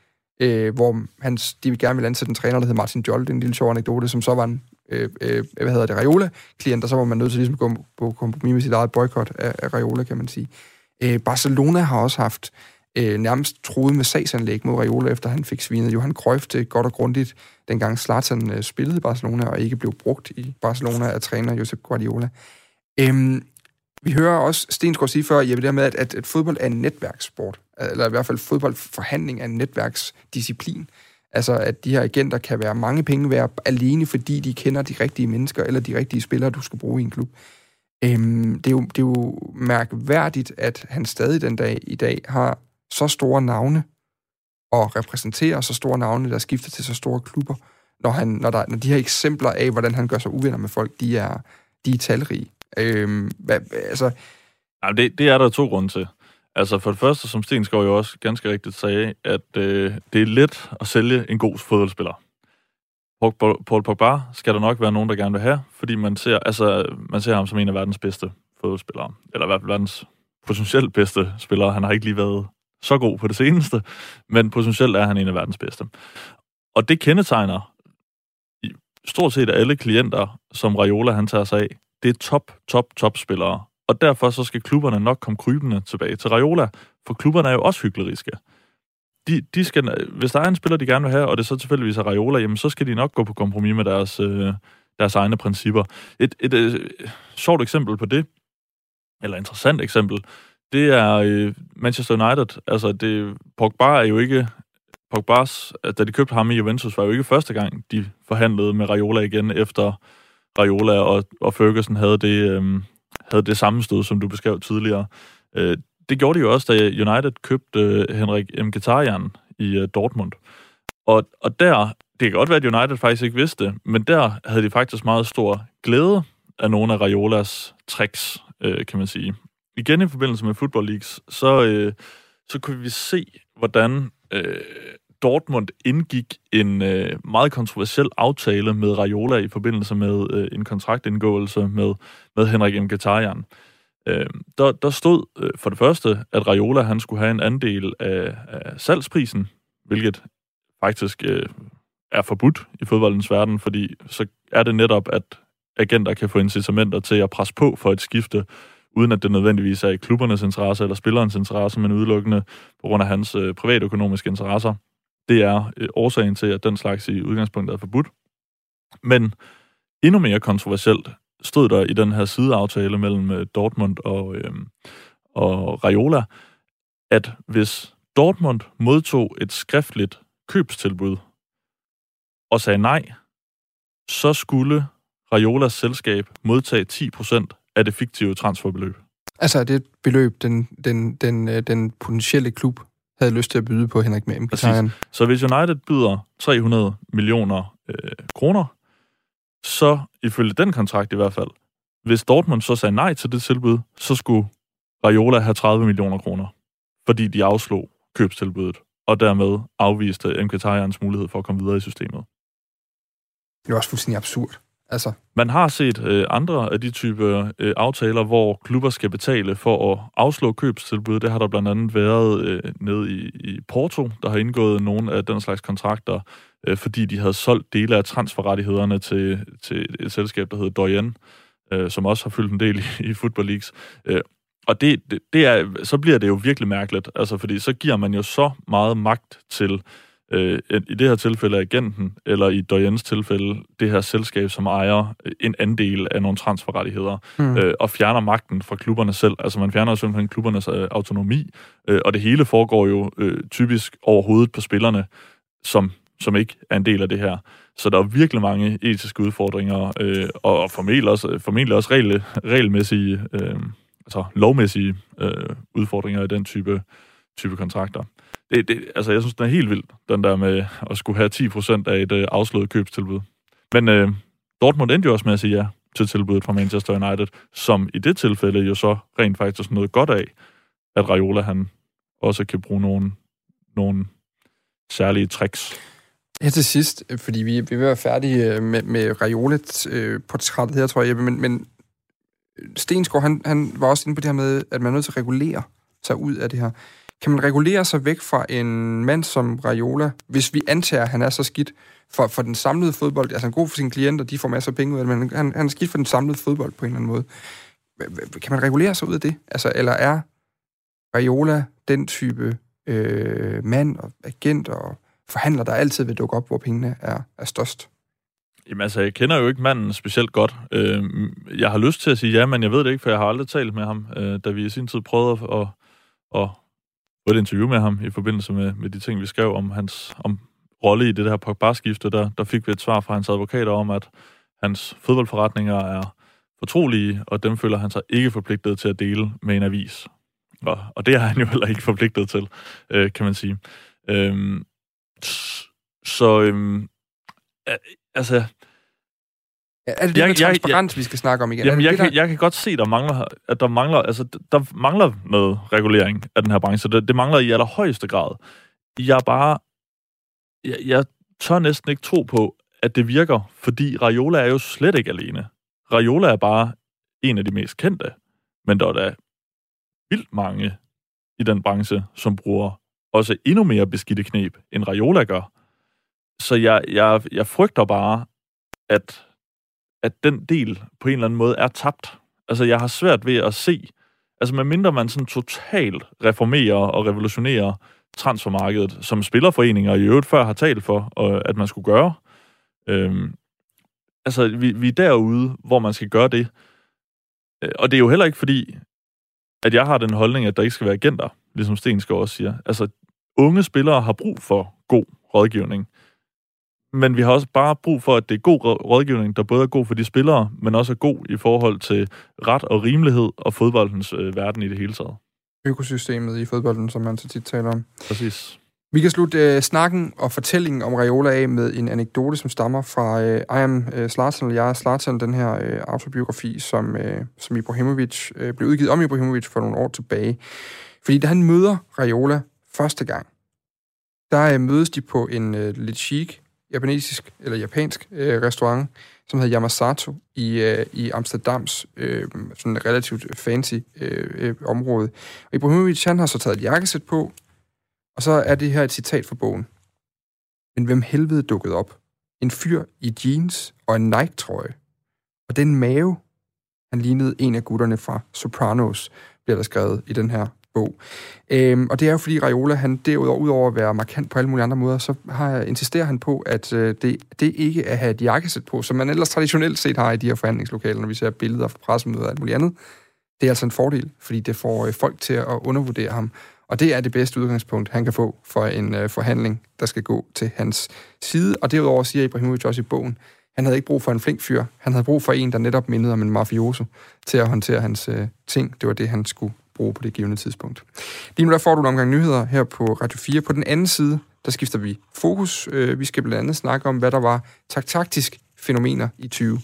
øh, hvor han, de gerne ville ansætte en træner, der hed Martin Jolt, en lille sjov anekdote, som så var en øh, øh, øh, hvad hedder det, Raiola-klient, og så var man nødt til ligesom at gå på kompromis med sit eget boykot af, af Raiola, kan man sige. Øh, Barcelona har også haft øh, Øh, nærmest troede med sagsanlæg mod Raiola, efter han fik svinet Johan Cruyff til godt og grundigt, dengang Zlatan øh, spillede i Barcelona og ikke blev brugt i Barcelona af træner Josep Guardiola. Øhm, vi hører også Stensgaard sige før, Jeppe, der med, at, at, at fodbold er en netværkssport, eller i hvert fald fodboldforhandling er en netværksdisciplin. Altså, at de her agenter kan være mange penge værd alene, fordi de kender de rigtige mennesker, eller de rigtige spillere, du skal bruge i en klub. Øhm, det, er jo, det er jo mærkværdigt, at han stadig den dag i dag har så store navne og repræsenterer så store navne, der skifter til så store klubber, når, han, når, der, når de her eksempler af, hvordan han gør sig uvenner med folk, de er, de er talrige. Øhm, hvad, altså... Jamen, det, det er der to grunde til. Altså for det første, som Stensgaard jo også ganske rigtigt sagde, at øh, det er let at sælge en god fodboldspiller. Paul Pogba skal der nok være nogen, der gerne vil have, fordi man ser, altså, man ser ham som en af verdens bedste fodboldspillere. Eller i hvert fald verdens potentielt bedste spillere. Han har ikke lige været så god på det seneste, men potentielt er han en af verdens bedste. Og det kendetegner i stort set alle klienter, som Raiola han tager sig af. Det er top, top, top spillere. Og derfor så skal klubberne nok komme krybende tilbage til Raiola, for klubberne er jo også hyggeligriske. De, de skal, hvis der er en spiller, de gerne vil have, og det så tilfældigvis er Raiola, jamen så skal de nok gå på kompromis med deres, øh, deres egne principper. Et, et, et, et sjovt eksempel på det, eller interessant eksempel, det er øh, Manchester United. Altså, det, Pogba er jo ikke... Pogba's, da de købte ham i Juventus, var jo ikke første gang, de forhandlede med Raiola igen, efter Raiola og, og Ferguson havde det, øh, havde det sammenstød, som du beskrev tidligere. Øh, det gjorde de jo også, da United købte øh, Henrik Mkhitaryan i øh, Dortmund. Og, og der, det kan godt være, at United faktisk ikke vidste det, men der havde de faktisk meget stor glæde af nogle af Raiolas tricks, øh, kan man sige igen i forbindelse med Football Leagues, så, øh, så kunne vi se, hvordan øh, Dortmund indgik en øh, meget kontroversiel aftale med Raiola i forbindelse med øh, en kontraktindgåelse med, med Henrik M. Mkhitaryan. Øh, der, der stod øh, for det første, at Raiola han skulle have en andel af, af salgsprisen, hvilket faktisk øh, er forbudt i fodboldens verden, fordi så er det netop, at agenter kan få incitamenter til at presse på for et skifte uden at det nødvendigvis er i klubbernes interesse eller spillerens interesse, men udelukkende på grund af hans øh, privatøkonomiske interesser. Det er øh, årsagen til, at den slags i udgangspunktet er forbudt. Men endnu mere kontroversielt stod der i den her sideaftale mellem øh, Dortmund og, øh, og Raiola, at hvis Dortmund modtog et skriftligt købstilbud og sagde nej, så skulle Raiolas selskab modtage 10% af det fiktive transferbeløb. Altså er det et beløb, den, den, den, øh, den potentielle klub havde lyst til at byde på Henrik Mkhitaryan? Så hvis United byder 300 millioner øh, kroner, så ifølge den kontrakt i hvert fald, hvis Dortmund så sagde nej til det tilbud, så skulle Raiola have 30 millioner kroner, fordi de afslog købstilbuddet, og dermed afviste Mkhitarjans mulighed for at komme videre i systemet. Det er også fuldstændig absurd. Altså. Man har set øh, andre af de type øh, aftaler, hvor klubber skal betale for at afslå købstilbud. Det har der blandt andet været øh, nede i, i Porto, der har indgået nogle af den slags kontrakter, øh, fordi de havde solgt dele af transferrettighederne til, til et selskab, der hedder Doyen, øh, som også har fyldt en del <laughs> i, i Football Leagues. Øh, og det, det, det er, så bliver det jo virkelig mærkeligt, altså fordi så giver man jo så meget magt til øh, i det her tilfælde agenten, eller i Doyens tilfælde det her selskab, som ejer en andel af nogle transferrettigheder, mm. øh, og fjerner magten fra klubberne selv. Altså man fjerner simpelthen klubbernes øh, autonomi, øh, og det hele foregår jo øh, typisk over hovedet på spillerne, som, som ikke er en del af det her. Så der er virkelig mange etiske udfordringer, øh, og formentlig også, formentlig også regel, regelmæssige, øh, altså lovmæssige øh, udfordringer i den type, type kontrakter det, det, altså, jeg synes, den er helt vild, den der med at skulle have 10% af et øh, afslået købstilbud. Men øh, Dortmund endte jo også med at sige ja til tilbuddet fra Manchester United, som i det tilfælde jo så rent faktisk noget godt af, at Raiola han også kan bruge nogle, nogle særlige tricks. Her til sidst, fordi vi, vi vil være færdige øh, med, med Raiolet øh, portrættet her, tror jeg, men, men Stensgaard, han, han var også inde på det her med, at man er nødt til at regulere sig ud af det her. Kan man regulere sig væk fra en mand som Raiola, hvis vi antager, at han er så skidt for, for den samlede fodbold? Altså han er god for sine klienter, de får masser af penge ud af det, men han, han er skidt for den samlede fodbold på en eller anden måde. Kan man regulere sig ud af det? Altså, eller er Raiola den type øh, mand og agent og forhandler, der altid vil dukke op, hvor pengene er, er størst? Jamen altså, jeg kender jo ikke manden specielt godt. Øh, jeg har lyst til at sige ja, men jeg ved det ikke, for jeg har aldrig talt med ham, øh, da vi i sin tid prøvede at, at, at et interview med ham i forbindelse med, med de ting, vi skrev om hans om rolle i det der Pogba-skifte, der, der fik vi et svar fra hans advokater om, at hans fodboldforretninger er fortrolige, og dem føler han sig ikke forpligtet til at dele med en avis. Og, og det er han jo heller ikke forpligtet til, øh, kan man sige. Øhm, så øhm, altså, er det det jeg, med transparens, jeg, vi skal snakke om igen? Jamen, det jeg, det, kan, der... jeg kan godt se, der mangler, at der mangler, altså, der mangler noget regulering af den her branche. Det, det mangler i allerhøjeste grad. Jeg bare... Jeg, jeg tør næsten ikke tro på, at det virker, fordi Raiola er jo slet ikke alene. Raiola er bare en af de mest kendte, men der er da vildt mange i den branche, som bruger også endnu mere beskidte knep, end Raiola gør. Så jeg, jeg, jeg frygter bare, at at den del på en eller anden måde er tabt. Altså, jeg har svært ved at se, altså medmindre man sådan totalt reformerer og revolutionerer transfermarkedet, som spillerforeninger i øvrigt før har talt for, at man skulle gøre. Øhm, altså, vi, vi er derude, hvor man skal gøre det. Øh, og det er jo heller ikke fordi, at jeg har den holdning, at der ikke skal være agenter, ligesom Stenskov også siger. Altså, unge spillere har brug for god rådgivning men vi har også bare brug for, at det er god rådgivning, der både er god for de spillere, men også er god i forhold til ret og rimelighed og fodboldens øh, verden i det hele taget. Økosystemet i fodbolden, som man så tit taler om. Præcis. Vi kan slutte øh, snakken og fortællingen om Raiola af med en anekdote, som stammer fra øh, I Am øh, Slartan, eller Jeg er Slartan, den her øh, autobiografi, som, øh, som Ibrahimovic øh, blev udgivet om Ibrahimovic for nogle år tilbage. Fordi da han møder Raiola første gang, der øh, mødes de på en øh, lidt chic japanesisk eller japansk øh, restaurant, som hedder Yamasato i, øh, i Amsterdams øh, sådan relativt fancy øh, øh, område. Og Ibrahimovic, han har så taget et jakkesæt på, og så er det her et citat fra bogen. Men hvem helvede dukkede op? En fyr i jeans og en Nike-trøje. Og den mave, han lignede en af gutterne fra Sopranos, bliver der skrevet i den her bog. Øhm, og det er jo fordi Raiola, han derudover, udover at være markant på alle mulige andre måder, så har, insisterer han på, at øh, det, det ikke er at have et jakkesæt på, som man ellers traditionelt set har i de her forhandlingslokaler, når vi ser billeder fra pressemøder og alt muligt andet. Det er altså en fordel, fordi det får øh, folk til at undervurdere ham. Og det er det bedste udgangspunkt, han kan få for en øh, forhandling, der skal gå til hans side. Og derudover siger Ibrahimovic også i bogen, han havde ikke brug for en flink fyr. Han havde brug for en, der netop mindede om en mafioso til at håndtere hans øh, ting. Det var det, han skulle bruge på det givende tidspunkt. Lige nu der får du en omgang nyheder her på Radio 4. På den anden side, der skifter vi fokus. Øh, vi skal blandt andet snakke om, hvad der var taktisk fænomener i 20